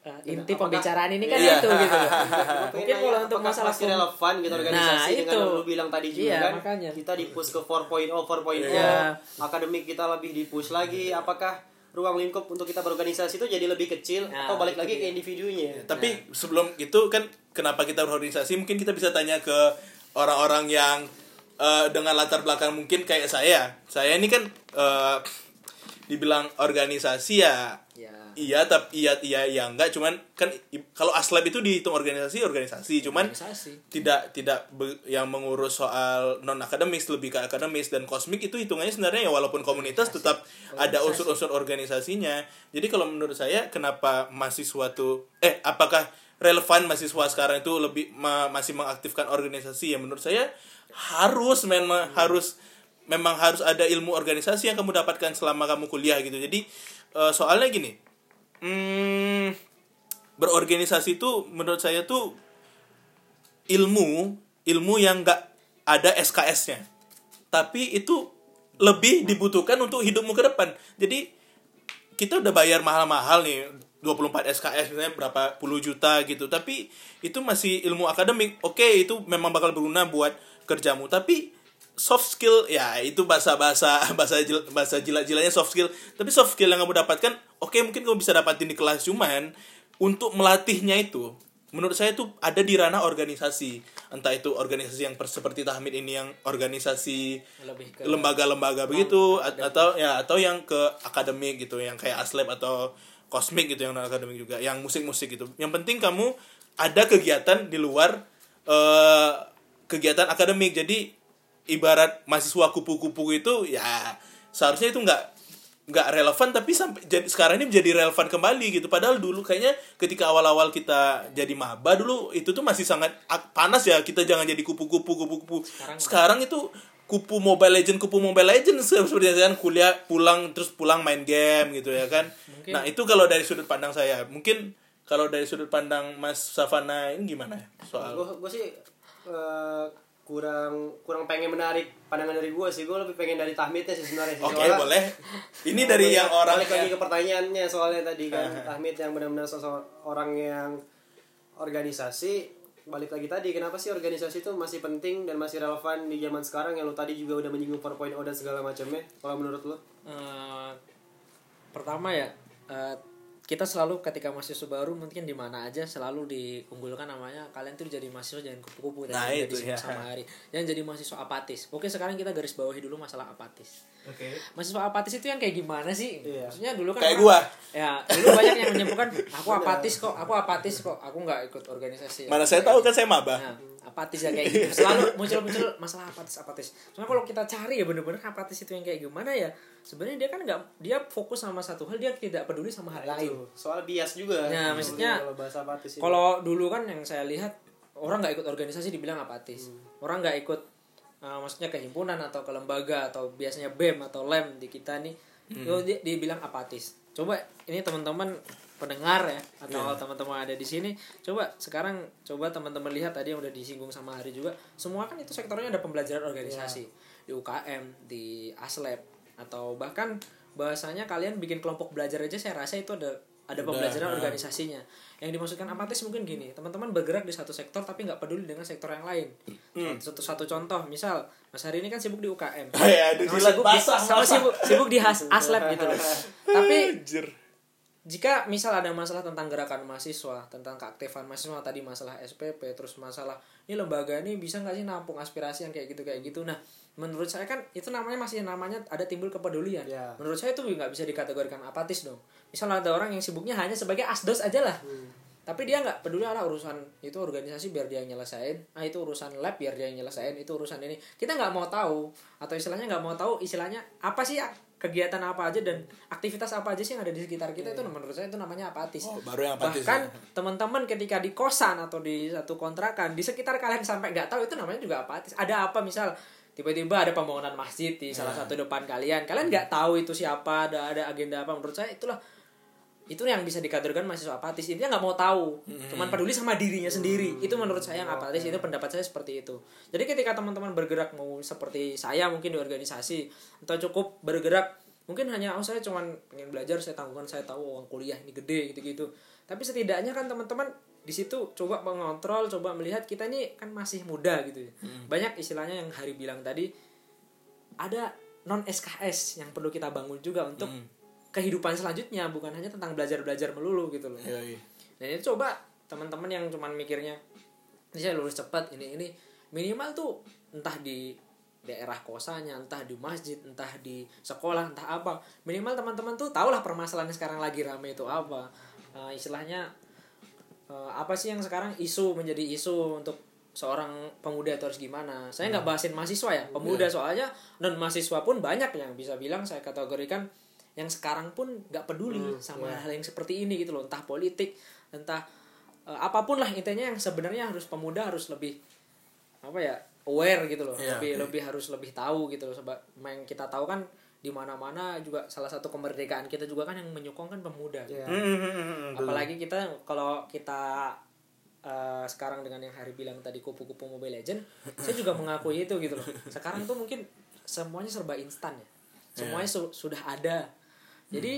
uh, inti apakah- pembicaraan ini kan Iya. itu gitu loh. Mungkin kalau untuk masalah masih relevan gitu organisasi Nah, dengan itu. yang lu bilang tadi juga Iya, kan makanya. kita di push ke 4.0 4.0 Iya. akademik kita lebih di push lagi apakah ruang lingkup untuk kita berorganisasi itu jadi lebih kecil Nah, atau balik lagi ke individunya Tapi sebelum itu kan kenapa kita berorganisasi? Mungkin kita bisa tanya ke orang-orang yang eh, dengan latar belakang mungkin kayak saya. Saya ini kan eh, dibilang organisasi ya ya iya tapi iya iya iya enggak cuman kan kalau aslab itu dihitung organisasi organisasi cuman organisasi. tidak tidak be- yang mengurus soal non akademis lebih ke akademis dan kosmik itu hitungannya sebenarnya ya walaupun komunitas tetap ada unsur-unsur organisasinya. Jadi kalau menurut saya kenapa mahasiswa tuh eh apakah relevan mahasiswa sekarang itu lebih ma- masih mengaktifkan organisasi? Ya menurut saya harus memang harus memang harus ada ilmu organisasi yang kamu dapatkan selama kamu kuliah gitu. Jadi eh, soalnya gini hmm, berorganisasi itu menurut saya tuh ilmu ilmu yang nggak ada SKS-nya tapi itu lebih dibutuhkan untuk hidupmu ke depan. Jadi kita udah bayar mahal-mahal nih 24 SKS misalnya berapa puluh juta gitu. Tapi itu masih ilmu akademik. Oke itu memang bakal berguna buat kerjamu. Tapi soft skill ya itu bahasa bahasa bahasa jil- bahasa jilat-jilatnya soft skill. Tapi soft skill yang kamu dapatkan oke mungkin kamu bisa dapatin di kelas cuman untuk melatihnya itu menurut saya tuh ada di ranah organisasi. Entah itu organisasi yang per- seperti Tahmid ini yang organisasi lembaga-lembaga begitu a- atau ya atau yang ke akademik gitu yang kayak aslab atau kosmik gitu yang non akademik juga yang musik-musik gitu. Yang penting kamu ada kegiatan di luar eh, kegiatan akademik. Jadi ibarat mahasiswa kupu-kupu itu ya seharusnya itu nggak nggak relevan tapi sampai jadi sekarang ini menjadi relevan kembali gitu. Padahal dulu kayaknya ketika awal-awal kita jadi maba dulu itu tuh masih sangat panas ya kita jangan jadi kupu-kupu kupu-kupu. Sekarang sekarang, itu kupu Mobile Legend kupu Mobile Legend seperti kan kuliah pulang terus pulang main game gitu ya kan. Mungkin- nah itu kalau dari sudut pandang saya mungkin kalau dari sudut pandang Mas Savana ini gimana ya soal? Gue sih eh, kurang kurang pengen menarik pandangan dari gue sih. Gue lebih pengen dari tahmidnya sih sebenarnya sih. oke Soalnya- boleh. Ini dari yang orang balik lagi ke pertanyaannya soalnya tadi kan. Ah. Tahmid yang benar-benar sosok orang yang organisasi. Balik lagi tadi kenapa sih organisasi itu masih penting dan masih relevan di zaman sekarang? Yang lu tadi juga udah menyinggung 4.0 dan segala macamnya kalau menurut lu? Eh, pertama ya eh, kita selalu ketika mahasiswa baru mungkin di mana aja selalu diunggulkan namanya kalian tuh jadi mahasiswa jangan kupu-kupu Nah, itu jadi ya. sama hari jangan jadi mahasiswa apatis oke sekarang kita garis bawahi dulu masalah apatis Oke. mahasiswa apatis itu yang kayak gimana sih Iya. maksudnya dulu kan Kayak orang- gua. ya dulu banyak yang menyebutkan aku apatis kok aku apatis kok aku nggak ikut organisasi Mana saya tahu kan saya maba. Nah, apatis ya kayak gitu. Selalu muncul-muncul masalah apatis apatis. Cuma kalau kita cari ya bener-bener apatis itu yang kayak gimana ya? Sebenarnya dia kan nggak dia fokus sama satu hal, dia tidak peduli sama hal lain. Itu. soal bias juga Ya, Kalau maksudnya, kalau bahasa apatis ini. Kalau dulu kan yang saya lihat orang nggak ikut organisasi dibilang apatis. Orang nggak ikut uh, maksudnya ke himpunan atau ke lembaga atau biasanya BEM atau LEM di kita nih itu dia dibilang apatis. Coba ini teman-teman pendengar ya atau teman-teman ada di sini coba sekarang coba teman-teman lihat tadi yang udah disinggung sama Hari juga semua kan itu sektornya ada pembelajaran organisasi. Di UKM di ASLEP atau bahkan bahasanya kalian bikin kelompok belajar aja saya rasa itu ada ada pembelajaran nah. organisasinya yang dimaksudkan apatis mungkin gini teman-teman bergerak di satu sektor tapi nggak peduli dengan sektor yang lain satu satu contoh misal Mas Hari ini kan sibuk di UKM Ya, sama sibuk di, basah, sama basah. sibuk sibuk di has, aslab gitu loh tapi. Jika misal ada masalah tentang gerakan mahasiswa tentang keaktifan mahasiswa tadi masalah SPP terus masalah ini lembaga ini bisa nggak sih nampung aspirasi yang kayak gitu kayak gitu? Nah menurut saya kan itu namanya masih namanya ada timbul kepedulian. Ya. menurut saya itu nggak bisa dikategorikan apatis dong. Misal ada orang yang sibuknya hanya sebagai asdos aja lah. Tapi dia nggak peduli ala urusan itu organisasi biar dia yang nyelesain ah itu urusan lab biar dia yang nyelesain itu urusan ini. Kita nggak mau tahu atau istilahnya nggak mau tahu istilahnya apa sih kegiatan apa aja dan aktivitas apa aja sih yang ada di sekitar kita itu menurut saya itu namanya apatis Oh, baru yang apatis. bahkan ya. teman-teman ketika di kosan atau di satu kontrakan di sekitar kalian sampai nggak tahu itu namanya juga apatis ada apa misal tiba-tiba ada pembangunan masjid di salah Ya. satu depan kalian kalian nggak tahu itu siapa ada ada agenda apa menurut saya itulah itu yang bisa dikategorikan mahasiswa apatis. Intinya nggak mau tahu. Cuman peduli sama dirinya sendiri. Itu menurut saya yang apatis. Itu pendapat saya seperti itu. Jadi ketika teman-teman bergerak mau seperti saya mungkin di organisasi atau cukup bergerak mungkin hanya oh saya cuman pengen belajar saya tanggungan saya tahu uang kuliah ini gede gitu gitu tapi setidaknya kan teman-teman di situ coba mengontrol coba melihat kita ini kan masih muda gitu ya. banyak istilahnya yang hari bilang tadi ada non SKS yang perlu kita bangun juga untuk kehidupan selanjutnya bukan hanya tentang belajar belajar melulu gitu loh. Yoi. dan itu coba teman-teman yang cuman mikirnya ini saya lulus cepat ini ini. Minimal tuh entah di daerah kosannya entah di masjid entah di sekolah entah apa. Minimal teman-teman tuh tahulah permasalahan sekarang lagi rame itu apa. Eh, istilahnya eh, apa sih yang sekarang isu menjadi isu untuk seorang pemuda itu harus gimana? Saya nggak bahasin mahasiswa ya pemuda soalnya non mahasiswa pun banyak yang bisa bilang saya kategorikan yang sekarang pun nggak peduli sama hal yang seperti ini gitu loh. Entah politik entah eh, apa pun lah intinya yang sebenarnya harus pemuda harus lebih apa ya aware gitu loh. Iya, lebih oke. lebih harus lebih tahu gitu loh. Sebab yang kita tahu kan di mana-mana juga salah satu kemerdekaan kita juga kan yang menyokongkan pemuda Ya. Hmm, hmm, hmm, hmm, betul. apalagi kita kalau kita eh, sekarang dengan yang hari bilang tadi kupu-kupu Mobile Legend saya juga mengakui itu gitu loh. Sekarang tuh mungkin semuanya serba instan ya. Semuanya su- sudah ada jadi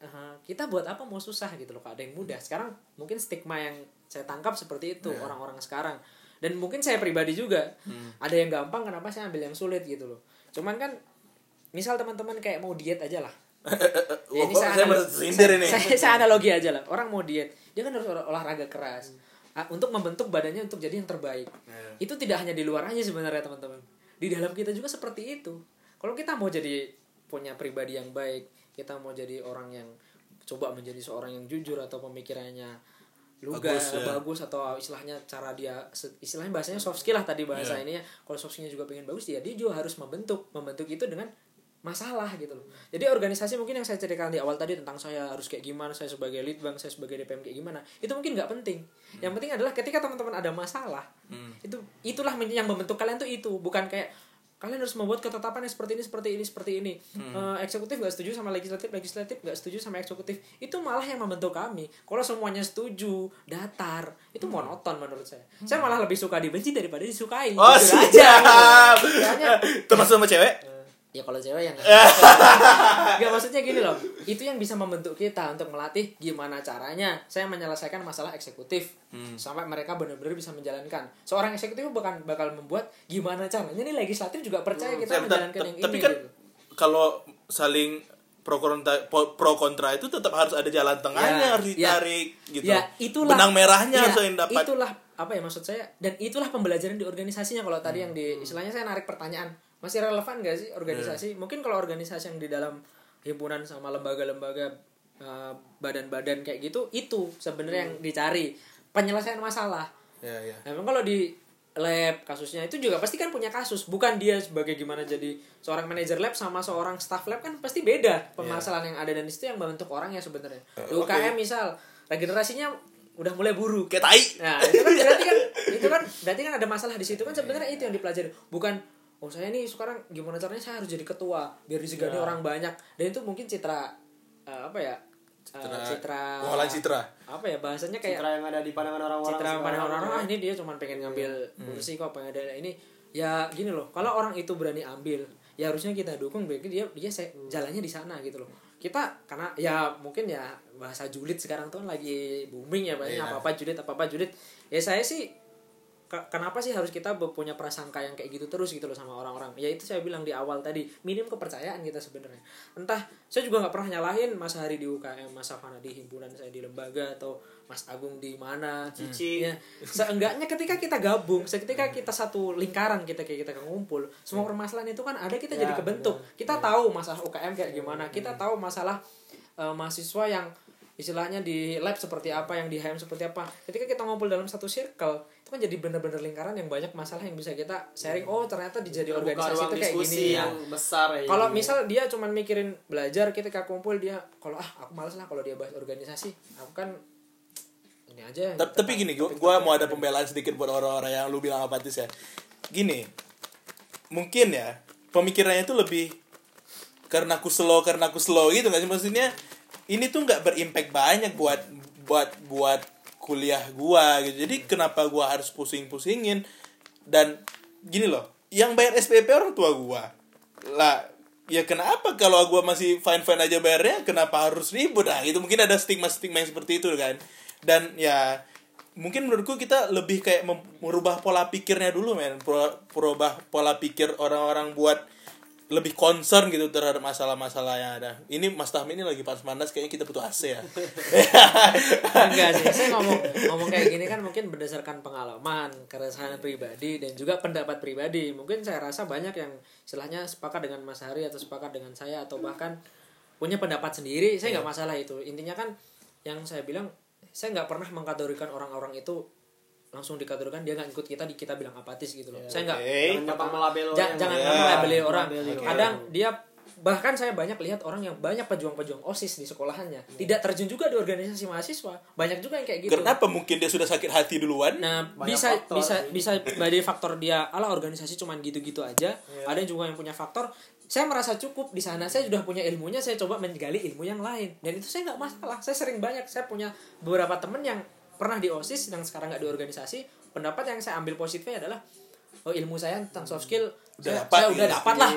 eh, kita buat apa mau susah gitu loh kalau ada yang mudah. Sekarang mungkin stigma yang saya tangkap seperti itu orang-orang sekarang. Dan mungkin saya pribadi juga ada yang gampang kenapa saya ambil yang sulit gitu loh. Cuman kan misal teman-teman kayak mau diet aja lah. Ya, kok saya bersindir ini. saya, saya analogi aja lah. Orang mau diet dia kan harus olah- olahraga keras. Ah, untuk membentuk badannya untuk jadi yang terbaik. Iya. itu tidak hanya di luar aja sebenarnya teman-teman. Di dalam kita juga seperti itu. Kalau kita mau jadi punya pribadi yang baik kita mau jadi orang yang coba menjadi seorang yang jujur atau pemikirannya lugas Bagus, ya. bagus atau istilahnya cara dia istilahnya bahasanya soft skill lah tadi bahasa Iya. ini ya kalau soft skillnya juga pengen bagus ya dia juga harus membentuk membentuk itu dengan masalah gitu loh. Jadi organisasi mungkin yang saya ceritakan di awal tadi tentang saya harus kayak gimana saya sebagai lead bank saya sebagai DPM kayak gimana itu mungkin nggak penting. Yang penting adalah ketika teman-teman ada masalah itu itulah yang membentuk kalian tuh itu. Bukan kayak kalian harus membuat ketetapan yang seperti ini seperti ini seperti ini. Eh, eksekutif nggak setuju sama legislatif legislatif nggak setuju sama eksekutif. Itu malah yang membentuk kami. Kalau semuanya setuju datar itu monoton menurut saya. Saya malah lebih suka dibenci daripada disukai Oh Jujur siap. Makanya- Termasuk sama cewek? Ya kalau cewek yang nggak maksudnya gini loh. Itu yang bisa membentuk kita untuk melatih gimana caranya saya menyelesaikan masalah eksekutif Hmm. sampai mereka benar-benar bisa menjalankan. Seorang eksekutif bukan bakal membuat gimana caranya. Nih legislatif juga percaya kita Saya- menjalankan yang tapi ini kan gitu. kalau saling pro kontra pro kontra itu tetap harus ada jalan tengahnya Ya, harus ya. ditarik gitu. Ya, itulah. Benang merahnya ya, harus yang dapat. Itulah apa ya maksud saya? Dan itulah pembelajaran di organisasinya kalau tadi yang Hmm. di istilahnya saya narik pertanyaan masih relevan gak sih organisasi? Mungkin kalau organisasi yang di dalam himpunan sama lembaga-lembaga eh, badan-badan kayak gitu itu sebenarnya yang dicari. Penyelesaian masalah. ya ya Nah, memang kalau di lab kasusnya itu juga pasti kan punya kasus. Bukan dia sebagai gimana jadi seorang manajer lab sama seorang staff lab kan pasti beda permasalahan yang ada. Dan itu yang membentuk orangnya sebenarnya. Di oke. UKM misal regenerasinya udah mulai buruk. Kayak tai. Nah itu kan berarti kan itu kan berarti kan ada masalah di situ kan sebenarnya itu yang dipelajari. Bukan oh saya nih sekarang gimana caranya saya harus jadi ketua biar disegani orang banyak. Dan itu mungkin citra eh, apa ya? Eh, citra pengolahan citra. apa ya bahasanya kayak Citra yang ada di pandangan orang-orang citra sekarang pada orang gitu ah ini dia cuma pengen ngambil kursi kok pengen ada ini. Ya gini loh kalau orang itu berani ambil ya harusnya kita dukung berarti dia dia se- jalannya di sana gitu loh. Kita karena ya mungkin ya bahasa julid sekarang tuh kan lagi booming ya banyak Iya. apa apa julid apa apa julid. Ya saya sih kenapa sih harus kita punya prasangka yang kayak gitu terus gitu loh sama orang-orang? Ya itu saya bilang di awal tadi minim kepercayaan kita sebenarnya. Entah saya juga nggak pernah nyalahin Mas Hari di UKM Mas Afana di himpunan saya di lembaga atau Mas Agung di mana Cici. ya seenggaknya ketika kita gabung ketika kita satu lingkaran kita kayak kita ngumpul semua permasalahan itu kan ada kita jadi Ya, kebentuk kita tahu masalah UKM kayak gimana kita tahu masalah eh, mahasiswa yang istilahnya di lab seperti apa yang di HM seperti apa. Ketika kita ngumpul dalam satu circle itu kan jadi bener-bener lingkaran yang banyak masalah yang bisa kita sharing. Oh ternyata di jadi Buka organisasi ruang itu kayak gini. ya yang besar ya. Kalau gitu. misal dia cuman mikirin belajar ketika kumpul dia kalau ah aku males lah kalau dia bahas organisasi. Aku kan ini aja Ta- tapi gini gua, gua mau ada pembelaan sedikit buat orang-orang yang lu bilang apatis ya. Gini mungkin ya pemikirannya itu lebih karena aku slow karena aku slow gitu nggak sih? Maksudnya ini tuh nggak berimpact banyak buat buat buat kuliah gua gitu. Jadi kenapa gua harus pusing-pusingin? Dan gini loh yang bayar SPP orang tua gua. Lah ya kenapa kalau gua masih fine fine aja bayarnya kenapa harus ribut? Nah itu mungkin ada stigma stigma yang seperti itu kan. Dan ya mungkin menurutku kita lebih kayak merubah pola pikirnya dulu men. Pro- merubah pola pikir orang-orang buat lebih concern gitu terhadap masalah-masalah yang ada. Ini Mas Tahmi ini lagi panas panas kayaknya kita butuh AC ya. Enggak sih saya ngomong ngomong kayak gini kan mungkin berdasarkan pengalaman keresahan pribadi dan juga pendapat pribadi. Mungkin saya rasa banyak yang istilahnya sepakat dengan Mas Hari atau sepakat dengan saya atau bahkan punya pendapat sendiri. Saya nggak masalah itu. Intinya kan yang saya bilang saya nggak pernah mengkategorikan orang-orang itu langsung dikategorikan dia nggak ikut kita di kita bilang apatis gitu loh saya nggak Oke. Jangan gampang melabel Ja- orang. jangan Ya. yeah. melabeli orang. Orang. Kadang dia bahkan saya banyak lihat orang yang banyak pejuang-pejuang OSIS di sekolahannya. Tidak terjun juga di organisasi mahasiswa. Banyak juga yang kayak gitu. kenapa mungkin dia sudah sakit hati duluan Nah, Banyak bisa faktor bisa bisa dari faktor dia ala organisasi cuman gitu-gitu aja. Iya. Ada juga yang punya faktor saya merasa cukup di sana saya sudah punya ilmunya saya coba menggali ilmu yang lain dan itu saya nggak masalah saya sering banyak saya punya beberapa temen yang pernah di osis yang sekarang nggak di organisasi pendapat yang saya ambil positifnya adalah oh ilmu saya tentang soft skill Udah saya, dapat saya udah dapat lah.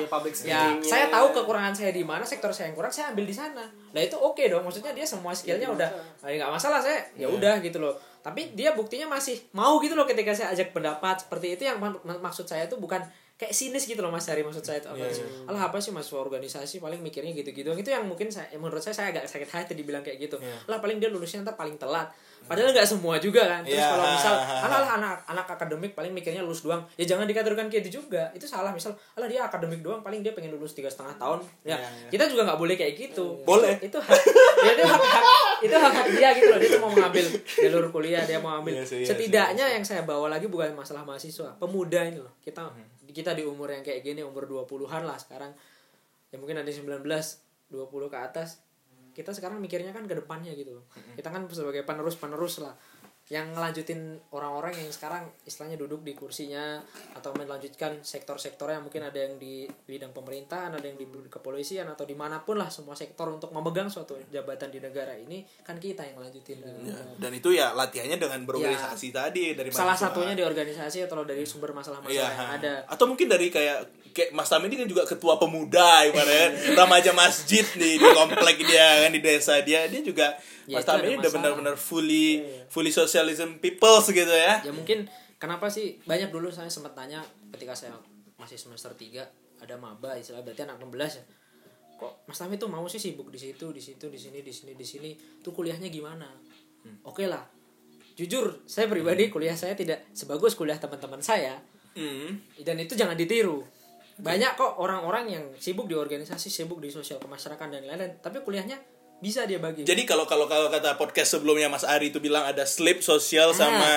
ya saya tahu kekurangan saya di mana sektor saya yang kurang saya ambil di sana. Nah itu oke dong maksudnya dia semua skillnya udah "Ah, nggak masalah saya ya udah gitu loh. Tapi dia buktinya masih mau gitu loh ketika saya ajak pendapat seperti itu yang mak- maksud saya itu bukan kayak sinis gitu loh mas Hari maksud saya itu apa Iya, sih? alah apa sih mas organisasi paling mikirnya gitu-gitu. Itu yang mungkin saya menurut saya saya agak sakit hati dibilang kayak gitu. Iya. lah paling dia lulusnya ntar paling telat. Padahal nggak semua juga kan. Terus Iya. kalau misal alah alah, anak anak akademik paling mikirnya lulus doang. Ya jangan dikategorikan kayak gitu juga. Itu salah misal alah dia akademik doang paling dia pengen lulus tiga setengah tahun. Ya Iya, iya. kita juga nggak boleh kayak gitu. Boleh. itu, hak ya, itu hak, hak itu hak hak dia gitu loh. Dia tuh mau mengambil jalur kuliah dia mau ambil Iya sih, iya setidaknya yang saya bawa lagi bukan masalah mahasiswa pemuda ini loh. Kita Hmm. Kita di umur yang kayak gini umur 20-an lah sekarang. Ya mungkin ada 19 20 ke atas. Kita sekarang mikirnya kan ke depannya gitu kita kan sebagai penerus penerus lah yang ngelanjutin orang-orang yang sekarang istilahnya duduk di kursinya atau melanjutkan sektor-sektornya. Mungkin ada yang di bidang pemerintahan ada yang di kepolisian atau di mana pun lah semua sektor untuk memegang suatu jabatan di negara ini kan kita yang ngelanjutin. Ya, dan itu ya latihannya dengan berorganisasi tadi dari Iya. salah mahasiswa. satunya di organisasi atau dari sumber masalah-masalah Iya, yang ada. Atau mungkin dari kayak kayak Mas Tami ini kan juga ketua pemuda ibaratnya. Remaja masjid nih di komplek dia kan di desa dia. Dia juga Ya, Mas Tami ini udah masalah. benar-benar fully fully socialism people gitu ya. ya mungkin kenapa sih? Banyak dulu saya sempat tanya ketika saya masih semester 3 ada maba istilah berarti anak 16 ya. Kok Mas Tami tuh mau sih sibuk di situ di situ di sini di sini di sini? Tuh kuliahnya gimana? Oke lah. Jujur saya pribadi kuliah saya tidak sebagus kuliah teman-teman saya. Hmm. dan itu jangan ditiru. Banyak kok orang-orang yang sibuk di organisasi sibuk di sosial kemasyarakatan dan lain-lain tapi kuliahnya bisa dia bagi. Jadi kalau kalau kalau kata podcast sebelumnya Mas Ari itu bilang ada slip sosial Ah. sama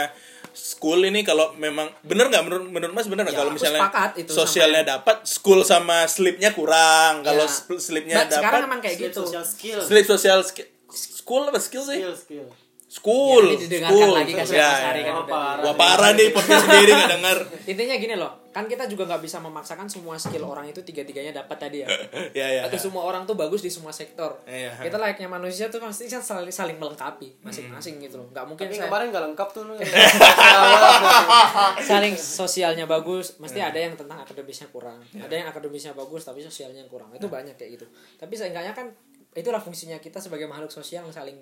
school ini kalau memang bener nggak? Menurut menurut Mas bener nggak? Ya, kalau misalnya sepakat itu sosialnya dapat school sama slipnya kurang. Kalau Ya. slipnya Nah, sekarang dapat emang kayak Skill gitu. social skill. slip sosial sk- school apa skill sih? Skill skill school. Ya, ini didengarkan school. lagi kan sama Ya, Mas Ari ya. kan Wah, udah. parah. Nih podcast sendiri nggak denger. Intinya gini loh kan kita juga nggak bisa memaksakan semua skill orang itu tiga tiganya dapat tadi ya. Ya ya atau semua orang tuh bagus di semua sektor. Iya. kita layaknya manusia tuh pasti kan saling, saling melengkapi masing-masing gitu loh. Nggak mungkin tapi saya kemarin nggak lengkap tuh lu saling sosialnya bagus mesti ada yang tentang akademisnya kurang. Ada yang akademisnya bagus tapi sosialnya kurang. Itu banyak kayak gitu. Tapi seenggaknya kan itulah fungsinya kita sebagai makhluk sosial yang saling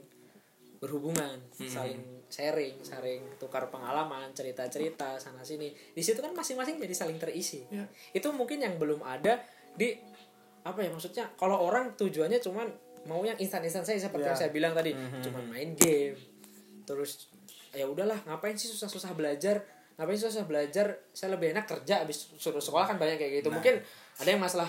berhubungan saling sharing saling tukar pengalaman cerita cerita sana sini di situ kan masing-masing jadi saling terisi. Ya. itu mungkin yang belum ada di apa ya maksudnya kalau orang tujuannya cuman mau yang instan-instan saya seperti Ya. yang saya bilang tadi. Cuman main game terus ya udahlah ngapain sih susah-susah belajar? Ngapain sih susah belajar? Saya lebih enak kerja habis suruh sekolah kan banyak kayak gitu. Mungkin ada yang masalah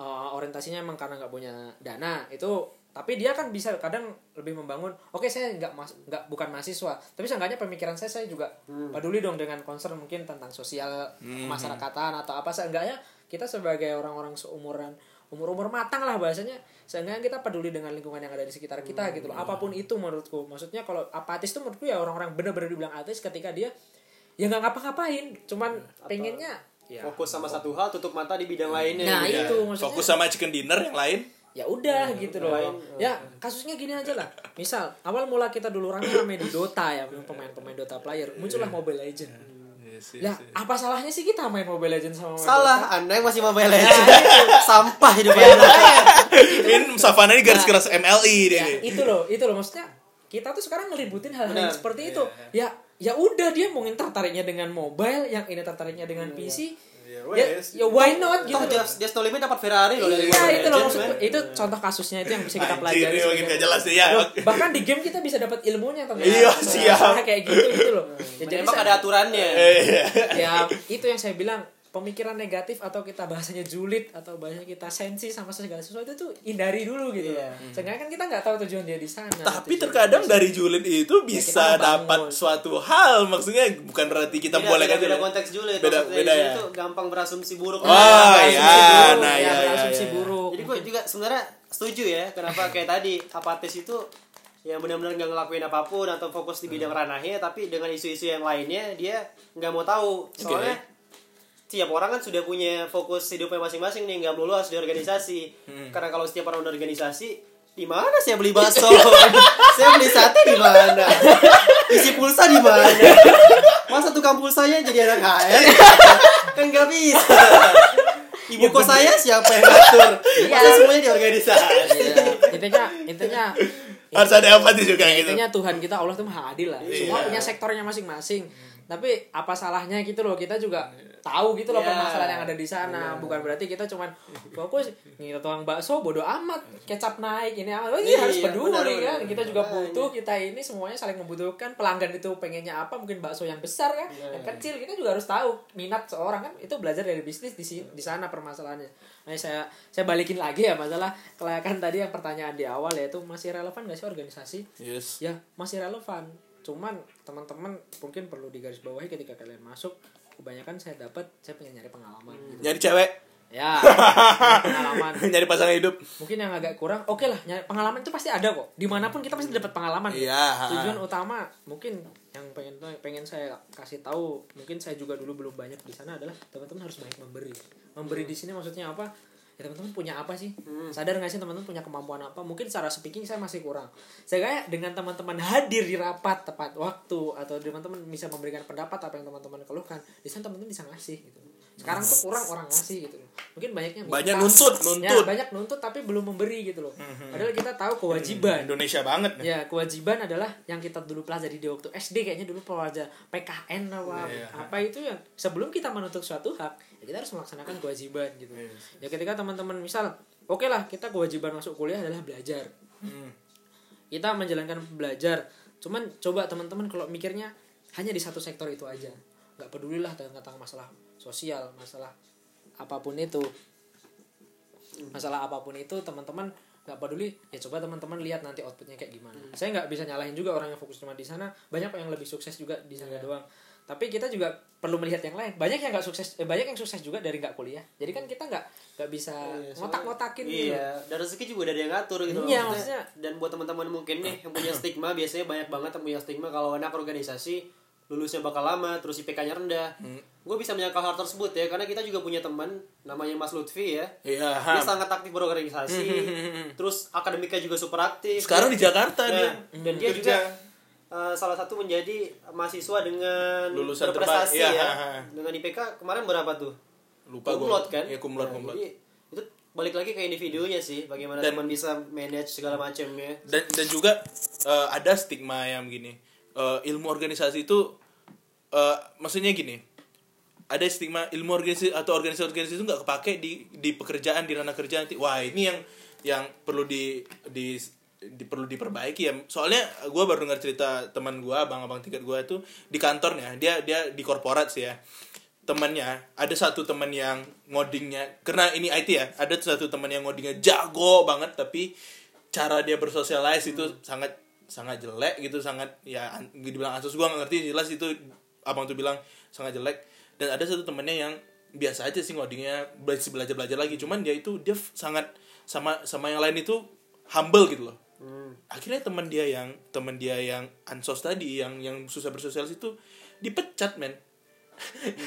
uh, orientasinya emang karena nggak punya dana. Itu tapi dia kan bisa kadang lebih membangun oke saya nggak mas nggak bukan mahasiswa. Tapi seenggaknya pemikiran saya saya juga peduli dong dengan concern mungkin tentang sosial kemasyarakatan atau apa. Seenggaknya kita sebagai orang-orang seumuran umur-umur matang lah bahasanya seenggaknya kita peduli dengan lingkungan yang ada di sekitar kita gitu loh. Apa pun itu menurutku. Maksudnya kalau apatis tuh menurutku ya orang-orang bener-bener dibilang ateis ketika dia ya nggak ngapa-ngapain. Cuman pengennya ya. Fokus sama satu hal tutup mata di bidang lainnya nah gitu. itu maksudnya. Fokus sama chicken dinner yang lain ya udah gitu loh lain, ya kasusnya gini aja lah. Misal awal mula kita dulu rame-rame di Dota ya pemain-pemain Dota player muncullah Mobile Legend lah apa salahnya sih kita main Mobile Legend sama main salah Dota? anda yang masih mobile legend sampah hidup anda ini Savana ini garis keras MLI dia ya, itu loh itu loh. Maksudnya kita tuh sekarang ngeributin hal-hal seperti itu. Ya ya udah dia mungkin tertariknya dengan mobile yang ini tertariknya dengan PC Ya, ya, wes. ya why not gitu. Just, Just No Limit dapat Ferrari loh Iya itu loh maksudku man. itu contoh kasusnya itu yang bisa kita Anjir, pelajari. makin gak jelas ya. Loh, bahkan di game kita bisa dapat ilmunya tentang Iya, siap. kayak gitu gitu loh. Ya, jadi saya- ada aturannya Iya. ya itu yang saya bilang pemikiran negatif atau kita bahasanya julid atau bahasanya kita sensi sama segala sesuatu itu hindari dulu gitu. Iya. Seenggaknya kan kita nggak tahu tujuan dia di sana. Tapi Tujuan terkadang dari julid itu bisa kita dapat suatu hal, maksudnya bukan berarti kita beda, boleh beda, kan beda konteks julid Beda beda ya. tuh gampang berasumsi buruk Oh, iya, buruk, nah, ya, asumsi iya. buruk. jadi gue juga sebenarnya setuju ya kenapa kayak tadi apatis itu yang benar-benar nggak ngelakuin apa pun atau fokus di bidang ranahnya tapi dengan isu-isu yang lainnya dia nggak mau tahu soalnya setiap orang kan sudah punya fokus hidupnya masing-masing nih nggak melulu harus di organisasi. Karena kalau setiap orang organisasi di mana saya beli bakso? Saya beli sate di mana? Isi pulsa di mana? Masa tukang pulsanya jadi anak HR kan nggak bisa. Ibu kos saya siapa yang ngatur? Masa semuanya di organisasi? Iya. intinya intinya harus ada empati juga gitu. intinya Tuhan kita Allah tuh maha adil lah. Semua Iya. punya sektornya masing-masing tapi apa salahnya gitu loh kita juga tahu gitu loh Iya. permasalahan yang ada di sana. Bukan berarti kita cuman fokus nih tukang bakso bodoh amat kecap naik ini amat oh, iya Iya, harus peduli benar, kan. benar. kita juga butuh kita ini semuanya saling membutuhkan. Pelanggan itu pengennya apa mungkin bakso yang besar kan Iya. yang kecil. Kita juga harus tahu minat seorang kan. Itu belajar dari bisnis di sini di sana permasalahannya. Nah saya saya balikin lagi ya masalah kelayakan tadi yang pertanyaan di awal yaitu masih relevan gak sih organisasi? Yes. ya masih relevan cuman teman-teman mungkin perlu digarisbawahi ketika kalian masuk kebanyakan saya dapat saya pengen nyari pengalaman gitu. Nyari cewek. ya pengalaman. Nyari pasangan hidup. mungkin yang agak kurang oke lah nyari pengalaman itu pasti ada kok. Di mana pun kita pasti dapat pengalaman. Iya. tujuan utama mungkin yang pengen pengen saya kasih tahu mungkin saya juga dulu belum banyak di sana adalah teman-teman harus banyak memberi. Memberi di sini maksudnya apa ya teman-teman punya apa sih? Sadar nggak sih teman-teman punya kemampuan apa? Mungkin secara speaking saya masih kurang. Saya kayak dengan teman-teman hadir di rapat tepat waktu atau teman-teman bisa memberikan pendapat apa yang teman-teman keluhkan di sana teman-teman bisa ngasih gitu sekarang tuh kurang orang ngasih gitu loh mungkin banyaknya minta. Banyak nuntut, ya, nuntut. banyak nuntut tapi belum memberi gitu loh padahal kita tahu kewajiban Indonesia banget nih. Ya, kewajiban adalah yang kita dulu pelajari di waktu SD kayaknya dulu pelajar PKN apa Iya. apa itu yang sebelum kita menuntut suatu hak, ya kita harus melaksanakan kewajiban gitu. Iya. Ya ketika teman-teman misal, oke lah kita kewajiban masuk kuliah adalah belajar. Hmm. Kita menjalankan belajar. Cuman coba teman-teman kalau mikirnya hanya di satu sektor itu aja. nggak pedulilah tentang masalah sosial, masalah apa pun itu. Masalah apa pun itu teman-teman nggak peduli ya coba teman-teman lihat nanti outputnya kayak gimana. Saya nggak bisa nyalahin juga orang yang fokus cuma di sana banyak yang lebih sukses juga di sana Iya. doang. Tapi kita juga perlu melihat yang lain. Banyak yang nggak sukses eh, banyak yang sukses juga dari nggak kuliah. Jadi kan kita nggak nggak bisa soalnya- ngotak-ngotakin gitu. Iya, dan rezeki juga udah ada yang ngatur gitu. Iya, maksudnya- dan buat teman-teman mungkin nih yang punya stigma biasanya banyak banget yang punya stigma kalau anak organisasi lulusnya bakal lama terus IPK-nya rendah. Hmm. Gue bisa menyangkal hal tersebut ya karena kita juga punya teman namanya Mas Lutfi ya. Iya. Dia sangat aktif berorganisasi. terus akademiknya juga super aktif. Sekarang di Jakarta Nah, dia. dan dia kerja. juga uh, salah satu menjadi mahasiswa dengan Lulusan berprestasi terbaik, ya. iya. Dengan IPK kemarin berapa tuh? lupa gue. kumlot kan? Iya, kumlot, Nah, kumlot. Jadi itu balik lagi ke individunya sih, bagaimana Dan- teman bisa manage segala macamnya. dan dan juga eh, ada stigma yang gini Eh, ilmu organisasi itu eh, maksudnya gini ada stigma ilmu organisasi atau organisasi-organisasi itu nggak kepake di di pekerjaan di ranah kerja nanti wah ini yang yang perlu di di, di- perlu diperbaiki ya. Soalnya gue baru dengar cerita teman gue abang-abang tingkat gue itu di kantornya dia dia di korporat sih ya. Temannya ada satu teman yang ngodingnya karena ini IT ya ada satu teman yang ngodingnya jago banget tapi cara dia bersosialize itu sangat sangat jelek gitu sangat ya an- dibilang asus gua nggak ngerti jelas itu abang tuh bilang sangat jelek dan ada satu temennya yang biasa aja sih ngodingnya belajar belajar belajar lagi cuman dia itu dia sangat sama sama yang lain itu humble gitu loh Hmm. akhirnya teman dia yang teman dia yang ansos tadi yang yang susah bersosialisasi itu dipecat men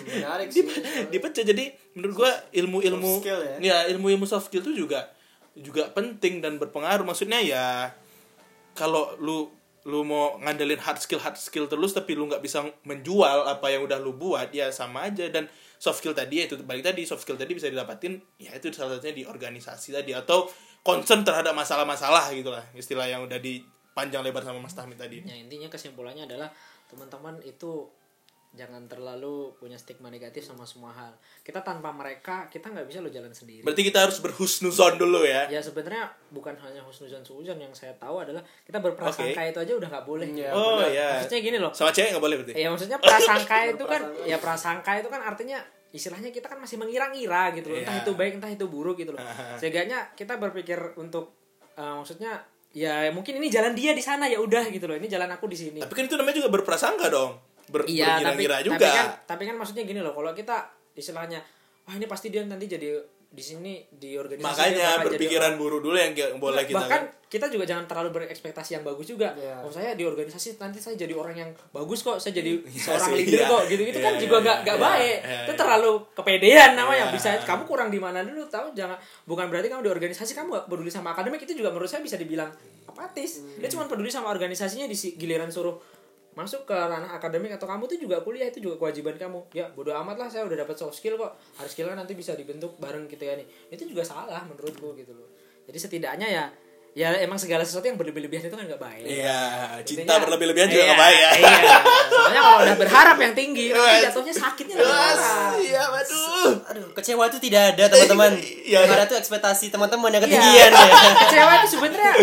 Menarik sih. Dip- dipecat jadi menurut gua ilmu ilmu skill ya? ilmu ilmu soft skill itu juga juga penting dan berpengaruh maksudnya ya kalau lu lu mau ngandelin hard skill hard skill terus tapi lu nggak bisa menjual apa yang udah lu buat ya sama aja. Dan soft skill tadi ya itu balik tadi soft skill tadi bisa didapatin ya itu salah satunya di organisasi tadi atau concern terhadap masalah-masalah gitulah istilah yang udah dipanjang lebar sama Mas Tahmid tadi. Ya intinya kesimpulannya adalah teman-teman itu jangan terlalu punya stigma negatif sama semua hal. Kita tanpa mereka kita nggak bisa lo jalan sendiri. Berarti kita harus berhusnuzon dulu ya? Ya sebenarnya bukan hanya husnuzon suudzon yang saya tahu adalah kita berprasangka itu aja udah nggak boleh. Iya, oh ya maksudnya gini loh. Sama cewek nggak boleh berarti? Ya maksudnya prasangka itu kan ya prasangka itu kan artinya istilahnya kita kan masih mengira-ngira gitu loh. Entah Iya. itu baik entah itu buruk gitu loh. Sehingga kita berpikir untuk eh, maksudnya ya mungkin ini jalan dia di sana ya udah gitu loh. Ini jalan aku di sini. Tapi kan itu namanya juga berprasangka dong Ber, iya tapi berkira-kira juga tapi kan tapi kan maksudnya gini loh kalau kita istilahnya wah ini pasti dia nanti jadi di sini di organisasi dia makanya bakal jadi berpikiran buruk dulu yang boleh kita bahkan kan kita juga jangan terlalu berekspektasi yang bagus juga. Iya. Oh saya di organisasi nanti saya jadi orang yang bagus kok, saya jadi seorang sih, leader iya. kok, gitu-gitu kan Iya, juga nggak nggak iya, baik. iya, Itu terlalu kepedean namanya. Iya. Bisa kamu kurang di mana dulu tahu jangan bukan berarti kamu di organisasi kamu gak peduli sama akademik itu juga menurut saya bisa dibilang apatis. Dia cuma peduli sama organisasinya di giliran suruh masuk ke ranah akademik atau kamu tuh juga kuliah itu juga kewajiban kamu. Ya bodo amat lah saya udah dapat soft skill kok. Hard skill kan nanti bisa dibentuk bareng gitu ya nih. Itu juga salah menurutku gitu loh. Jadi setidaknya ya ya emang segala sesuatu yang berlebih-lebihan itu kan nggak baik iya cinta berlebih-lebihan juga Iya, nggak baik ya iya. soalnya kalau udah berharap yang tinggi nanti jatuhnya sakitnya lebih parah iya waduh Aduh, kecewa itu tidak ada teman-teman. Iya. ada tuh ekspektasi teman-teman yang Iya. ketinggian ya. kecewa itu sebenarnya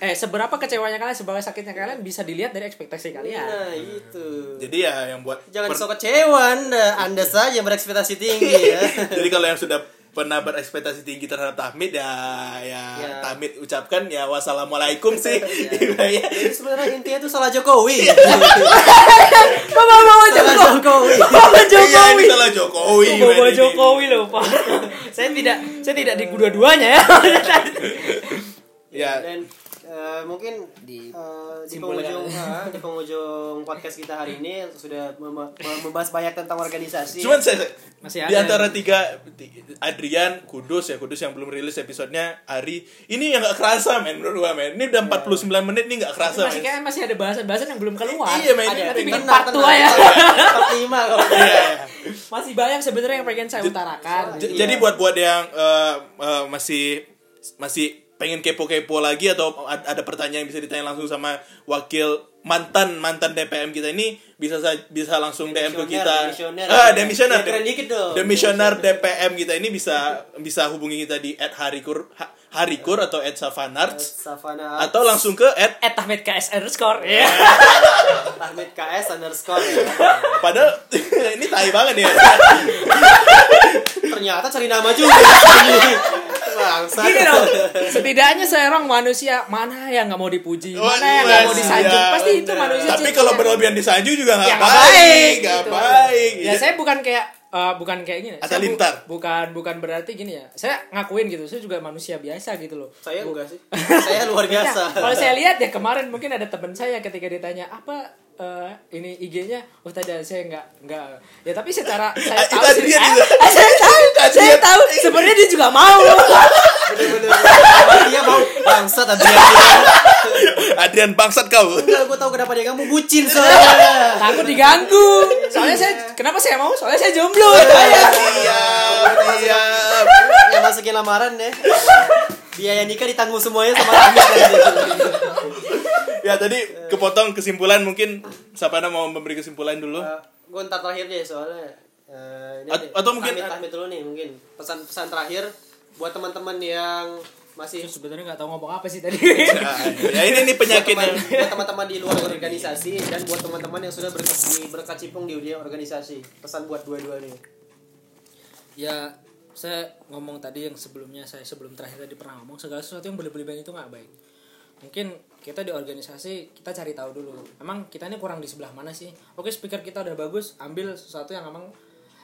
eh seberapa kecewanya kalian seberapa sakitnya kalian bisa dilihat dari ekspektasi kalian Nah, itu. jadi ya yang buat Jangan per- sok kecewa anda, anda saja yang berekspektasi tinggi ya. jadi kalau yang sudah pernah berekspektasi tinggi terhadap Tahmid ya ya Ya. Tahmid ucapkan ya wassalamualaikum sih ya. Jadi sebenarnya intinya itu salah Jokowi. Bawa bawa salah Jokowi. Bawa Iya, Jokowi. ini salah Jokowi. Bawa ini? Jokowi loh Pak. saya tidak saya tidak di kedua-duanya ya. Ya, Dan eh, mungkin Di- eh, di penghujung eh, di penghujung podcast kita hari ini sudah mem- membahas banyak tentang organisasi. cuman saya Masih di antara tiga Adrian, Kudus ya Kudus yang belum rilis episodenya Ari ini yang gak kerasa men menurut gua men ini udah 49 menit nih gak kerasa masih men kayak masih ada bahasan-bahasan yang belum keluar. Iya, men. ada Tapi bikin part tua ya. tenang. Part lima kalau Iya. Masih banyak sebenarnya yang pengen saya utarakan. Iya. Jadi buat buat yang masih masih pengen kepo-kepo lagi atau ad- ada pertanyaan yang bisa ditanya langsung sama wakil mantan mantan DPM kita ini bisa sa- bisa langsung DM ke kita. Demisioner, Ah, demisioner. Ya, dikit dong. Demisioner DPM kita ini bisa bisa hubungi kita di @harikur ha- harikur atau @savanarts Savana atau langsung ke at Eh Tahmid KS underscore ya. Ahmed KS underscore ya. padahal ini tai banget ya. Ternyata cari nama juga Bangsat. Gini dong, setidaknya seorang manusia mana yang nggak mau dipuji, Oh, mana yang nggak mau iya, disanjung, iya. pasti itu Bener. manusia. Tapi kalau berlebihan disanjung juga nggak ya nggak baik, nggak gitu. baik. Ya saya bukan kayak eh, bukan kayak gini. Atau Saya bu- lintar. bukan bukan berarti gini ya. Saya ngakuin gitu. Saya juga manusia biasa gitu loh. Saya Bu- enggak sih. Saya luar Nah, biasa. kalau saya lihat ya kemarin mungkin ada teman saya ketika ditanya apa eh, ini IG-nya, oh tadi saya nggak nggak. Ya tapi secara saya itu tahu sih. Adrian Ah, juga. ah, saya tahu, saya tahu. Sebenarnya dia juga mau. Bener-bener. Dia mau bangsat Adrian. Adrian bangsat kau. Enggak, gue tahu kenapa dia kamu bucin soalnya. Takut diganggu. Soalnya saya kenapa saya mau? Soalnya saya jomblo. Iya, iya. Yang masukin lamaran deh. Biaya nikah ditanggung semuanya sama nanti. Ya tadi kepotong kesimpulan mungkin Sapana mau memberi kesimpulan dulu. gue ntar terakhir deh soalnya eh, ini atau mungkin- Ahmed, Ahmed dulu nih mungkin pesan-pesan terakhir buat teman-teman yang masih Sebenarnya nggak tahu ngomong apa sih tadi. Nah, ya ini nih penyakitnya. Buat teman- buat teman-teman di luar organisasi dan buat teman-teman yang sudah berke- berkecimpung di dunia organisasi pesan buat dua-dua nih ya saya ngomong tadi yang sebelumnya saya sebelum terakhir tadi pernah ngomong segala sesuatu yang berlebihan itu nggak baik mungkin kita di organisasi kita cari tahu dulu. Emang kita ini kurang di sebelah mana sih? Oke speaker kita udah bagus ambil sesuatu yang emang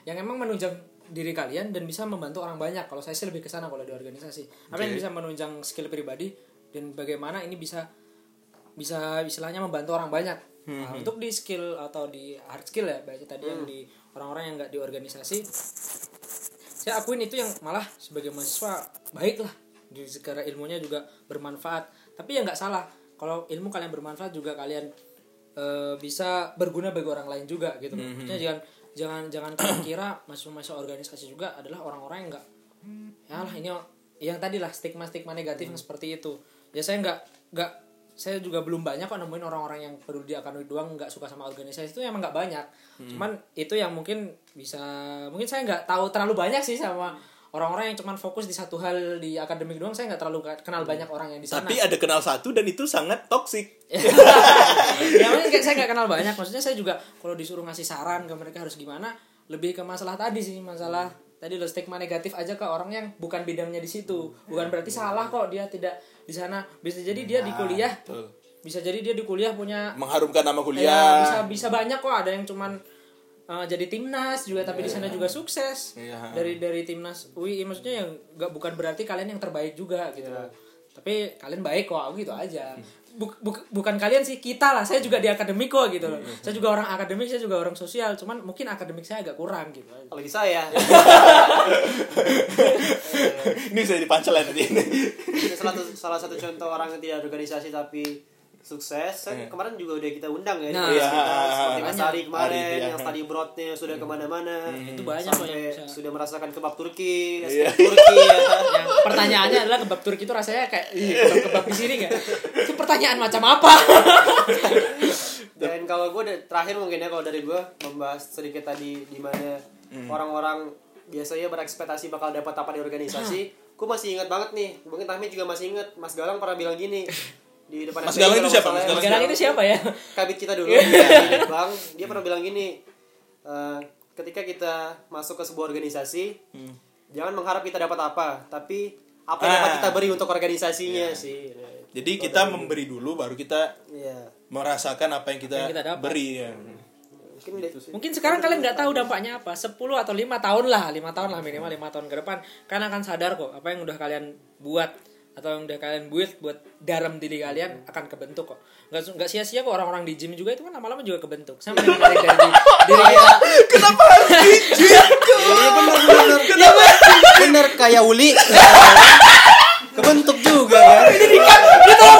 yang emang menunjang diri kalian dan bisa membantu orang banyak. Kalau saya sih lebih ke sana kalau di organisasi. Apa yang Oke. bisa menunjang skill pribadi dan bagaimana ini bisa bisa istilahnya membantu orang banyak. Nah, untuk di skill atau di hard skill ya baca tadi yang di orang-orang yang nggak di organisasi saya akuin itu yang malah sebagai mahasiswa baik lah di segala ilmunya juga bermanfaat. Tapi ya nggak salah kalau ilmu kalian bermanfaat juga kalian eh, bisa berguna bagi orang lain juga gitu. Loh. Maksudnya jangan jangan jangan kalian kira mahasiswa-mahasiswa organisasi juga adalah orang-orang yang nggak ya lah ini yang tadi lah stigma stigma negatif yang seperti itu. Ya saya nggak nggak saya juga belum banyak kok nemuin orang-orang yang peduli akan duit doang nggak suka sama organisasi itu emang nggak banyak. Cuman itu yang mungkin bisa mungkin saya nggak tahu terlalu banyak sih sama orang-orang yang cuman fokus di satu hal di akademik doang saya nggak terlalu kenal banyak orang yang di sana. Tapi ada kenal satu dan itu sangat toksik. ya mungkin kayak saya nggak kenal banyak. Maksudnya saya juga kalau disuruh ngasih saran ke mereka harus gimana lebih ke masalah tadi sih masalah tadi lo stigma negatif aja ke orang yang bukan bidangnya di situ. Bukan berarti salah kok dia tidak di sana. Bisa jadi dia di kuliah. betul. bisa jadi dia di kuliah punya Mengharumkan nama ya, bisa kuliah. bisa banyak kok. Ada yang cuman uh, jadi timnas juga tapi di sana juga sukses. Iya. dari dari timnas UI maksudnya yang nggak bukan berarti kalian yang terbaik juga gitu. Tapi kalian baik kok gitu aja. Buk- buk- bukan kalian sih kita lah. Saya juga di akademik kok gitu loh. Saya juga orang akademik saya juga orang sosial. Cuman mungkin akademik saya agak kurang gitu apalagi saya. Ini bisa di punchline nanti. salah satu salah satu contoh orang yang tidak organisasi tapi sukses. Kan kemarin juga udah kita undang ya Nah, iya. kita. seperti Mas Banyak. Ari kemarin Ari, iya. yang study abroad-nya sudah ke mana-mana. Itu banyak sampai bisa. sudah merasakan kebab Turki Iya. es Turki ya yang pertanyaannya adalah kebab Turki itu rasanya kayak kebab kebab di sini nggak? Itu pertanyaan macam apa? Dan kalau gue terakhir mungkin ya kalau dari gue membahas sedikit tadi di mana orang-orang biasanya berekspektasi bakal dapat apa di organisasi. Gue masih ingat banget nih mungkin Tahmid juga masih ingat. Mas Galang pernah bilang gini di depan Mas Galang itu siapa? Mas sekarang itu siapa ya kabit kita dulu Iya. ya, bang dia pernah bilang gini eh, ketika kita masuk ke sebuah organisasi jangan mengharap kita dapat apa tapi apa yang Ah. dapat kita beri untuk organisasinya sih Jadi kita memberi dulu baru kita Iya. merasakan apa yang kita, Yang kita dapat. beri ya. mungkin deh. Mungkin sekarang kalian nggak tahu dampaknya apa. 10 atau lima tahun lah, lima tahun lah minimal lima tahun ke depan. Kalian akan sadar kok apa yang udah kalian buat atau yang udah kalian buat buat dalam diri kalian akan kebentuk kok. Nggak nggak sia-sia kok orang-orang di gym juga itu kan lama-lama juga kebentuk. Sama yang dari di- diri kita. Kenapa harus izin? Iya bener bener. Bener kayak Uli. Kebentuk juga kan.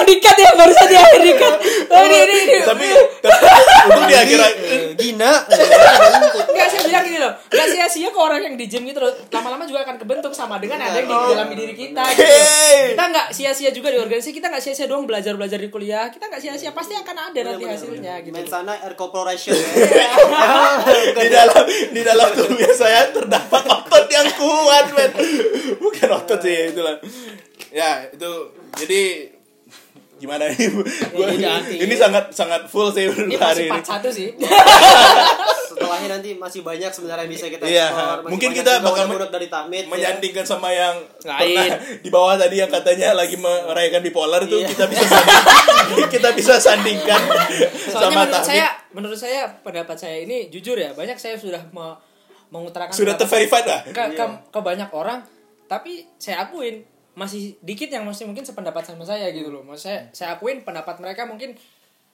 Dikat, ya barusan di akhir dikat. Oh, ini ini ini. tapi tapi untuk di akhir Gina. Enggak saya bilang gini loh. Enggak sia-sia kok orang yang di gym gitu loh. Lama-lama juga akan kebentuk sama dengan ada yang di dalam diri kita gitu. Kita nggak sia-sia juga di organisasi Kita nggak sia-sia doang belajar-belajar di kuliah. Kita nggak sia-sia Pasti akan ada nanti hasilnya gitu. Mensana Air Corporation. Di dalam di dalam tubuhnya saya terdapat otot yang kuat men. Bukan otot sih itulah. Ya itu. Jadi gimana nih Gua- jadi nanti. ini sangat sangat full sih Ini hari masih ini part 1 sih Setelahnya nanti masih banyak sebenarnya yang bisa kita Iya, explore. Masih mungkin kita bakal unek-unek dari Tamit ya. menyandingkan sama yang Lain. pernah di bawah tadi yang katanya lagi merayakan bipolar itu Iya. kita bisa sanding- kita bisa sandingkan Soalnya sama menurut Tahmid. saya Menurut saya Pendapat saya ini Jujur ya Banyak saya sudah me- mengutarakan sudah terverified lah ke, ke, ke banyak orang tapi saya akuin masih dikit yang masih mungkin sependapat sama saya gitu loh Maksud saya saya akuin pendapat mereka mungkin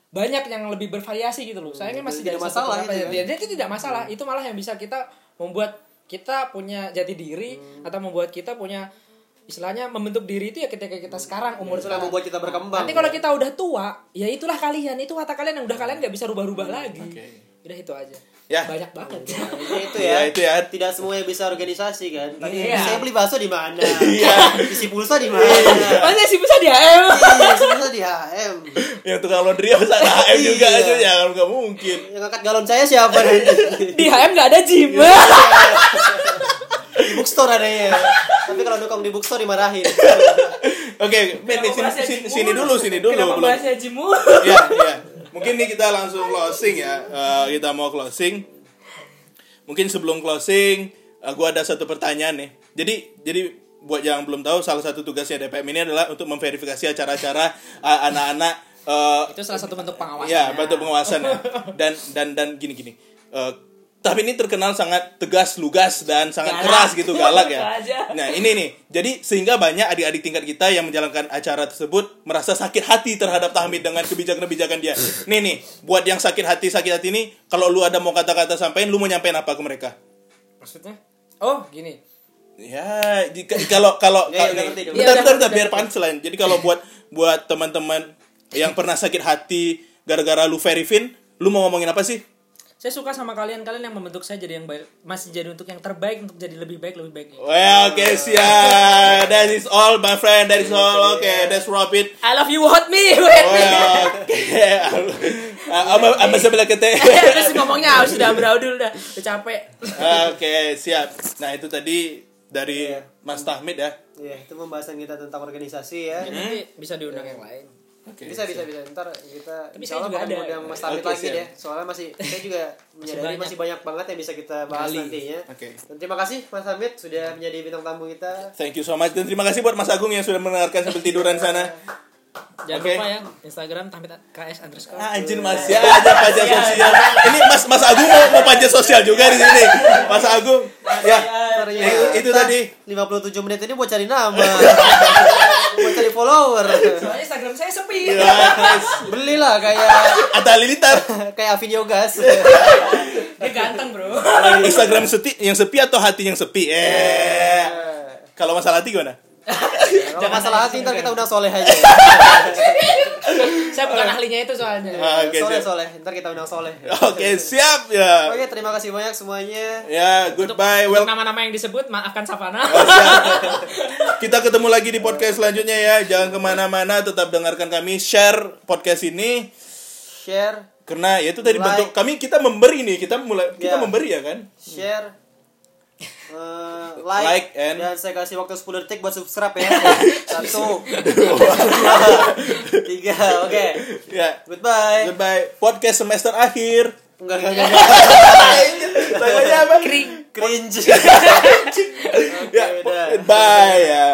banyak yang lebih bervariasi gitu loh saya ini masih Tidak dari satu masalah pendapat itu ya. ya. Jadi itu tidak masalah itu malah yang bisa kita membuat kita punya jati diri Hmm. atau membuat kita punya istilahnya membentuk diri itu ya ketika kita sekarang umur yang sekarang membuat kita berkembang. nanti kalau kita udah tua ya itulah kalian itu kata kalian yang udah kalian nggak bisa rubah-rubah lagi Oke. udah itu aja Ya. banyak banget Ya, itu Iya, ya. itu ya. Tidak semua yang bisa organisasi kan. Tadi Iya. saya beli bakso di mana? Iya. Isi pulsa di mana? Masih sih bisa di HM Iya, isi pulsa di HM. yang tukang laundry masa HM juga Iya. aja ya nggak mungkin Yang angkat galon saya siapa nanti? di HM nggak ada gym di bookstore adanya. Tapi kalau nukang di bookstore dimarahin. oke Ben sini, sini, sini dulu sini dulu Kenapa belum bahasnya gym ya ya mungkin nih kita langsung closing ya Eh, kita mau closing mungkin sebelum closing eh, gua ada satu pertanyaan nih jadi jadi buat yang belum tahu salah satu tugasnya DPM ini adalah untuk memverifikasi acara-acara eh, anak-anak eh, itu salah satu bentuk pengawasan Ya, bentuk pengawasan ya. Dan dan dan gini gini. Eh, tapi ini terkenal sangat tegas, lugas dan sangat Galak. keras gitu, galak ya. Nah, ini nih. Jadi sehingga banyak adik-adik tingkat kita yang menjalankan acara tersebut merasa sakit hati terhadap Tahmid dengan kebijakan-kebijakan dia. Nih nih, buat yang sakit hati sakit hati ini, kalau lu ada mau kata-kata sampaikan, lu mau nyampein apa ke mereka? maksudnya oh gini Ya, jika kalau kalau Ya, ya, udah bentar, ngerti. bentar, bentar, biar punchline. Jadi kalau buat buat teman-teman yang pernah sakit hati gara-gara lu verifin, lu mau ngomongin apa sih? Saya suka sama kalian kalian yang membentuk saya jadi yang baik masih jadi untuk yang terbaik untuk jadi lebih baik lebih baik Well, oke siap. That is all, my friend. That is all. Oke, that's wrap it. I love you hot me Well, oke. Ama ama sebelah kete. terus ngomongnya sudah beraudul udah udah capek Oke, siap. Nah, itu tadi dari Mas Tahmid ya. Iya, itu pembahasan kita tentang organisasi ya. nanti bisa diundang yang lain Oke. Bisa bisa bisa ntar kita Tapi saya juga ada. ngundang Mas Tamit Oke, lagi siap. deh. Soalnya masih saya juga menyadari banyak. masih banyak banget yang bisa kita bahas Gali. nantinya. Oke. Dan terima kasih Mas Hamid sudah menjadi bintang tamu kita. Thank you so much dan terima kasih buat Mas Agung yang sudah mendengarkan sambil tiduran sana. jangan Oke. lupa ya Instagram tampil KS underscore Ah, anjir Mas ya aja pajak sosial. Ini Mas Mas Agung mau, mau pajak sosial juga di sini. Mas Agung. Ya. Ternyata Itu tadi. 57 menit ini buat cari nama. buat cari follower. soalnya Instagram saya sepi Ya, guys. Belilah kayak Atta Lilitar. kayak Avinio Gas. dia ganteng bro Instagram sepi yang sepi atau hati yang sepi? Eh. Kalau masalah hati gimana? Kalau masalah hati ntar kita undang Soleh aja. saya bukan ahlinya itu soalnya Ah, Oke, Soleh siap. Soleh, ntar kita undang Soleh. Oke, siap ya. Oke, terima kasih banyak semuanya. Ya, goodbye. untuk Well, nama-nama yang disebut maafkan Savana kita ketemu lagi di podcast selanjutnya ya. Jangan ke mana-mana, tetap dengarkan kami. Share podcast ini Share, karena ya itu tadi Like. bentuk kami kita memberi nih. Kita mulai kita Ya. memberi ya kan. share, eh, like, Like and- dan saya kasih waktu 10 detik buat subscribe ya. Satu, tiga, oke. Ya. Goodbye. Goodbye. Podcast semester akhir. Enggak, enggak, enggak. Temanya apa? Kering. Cringe. Ya, udah. bye ya.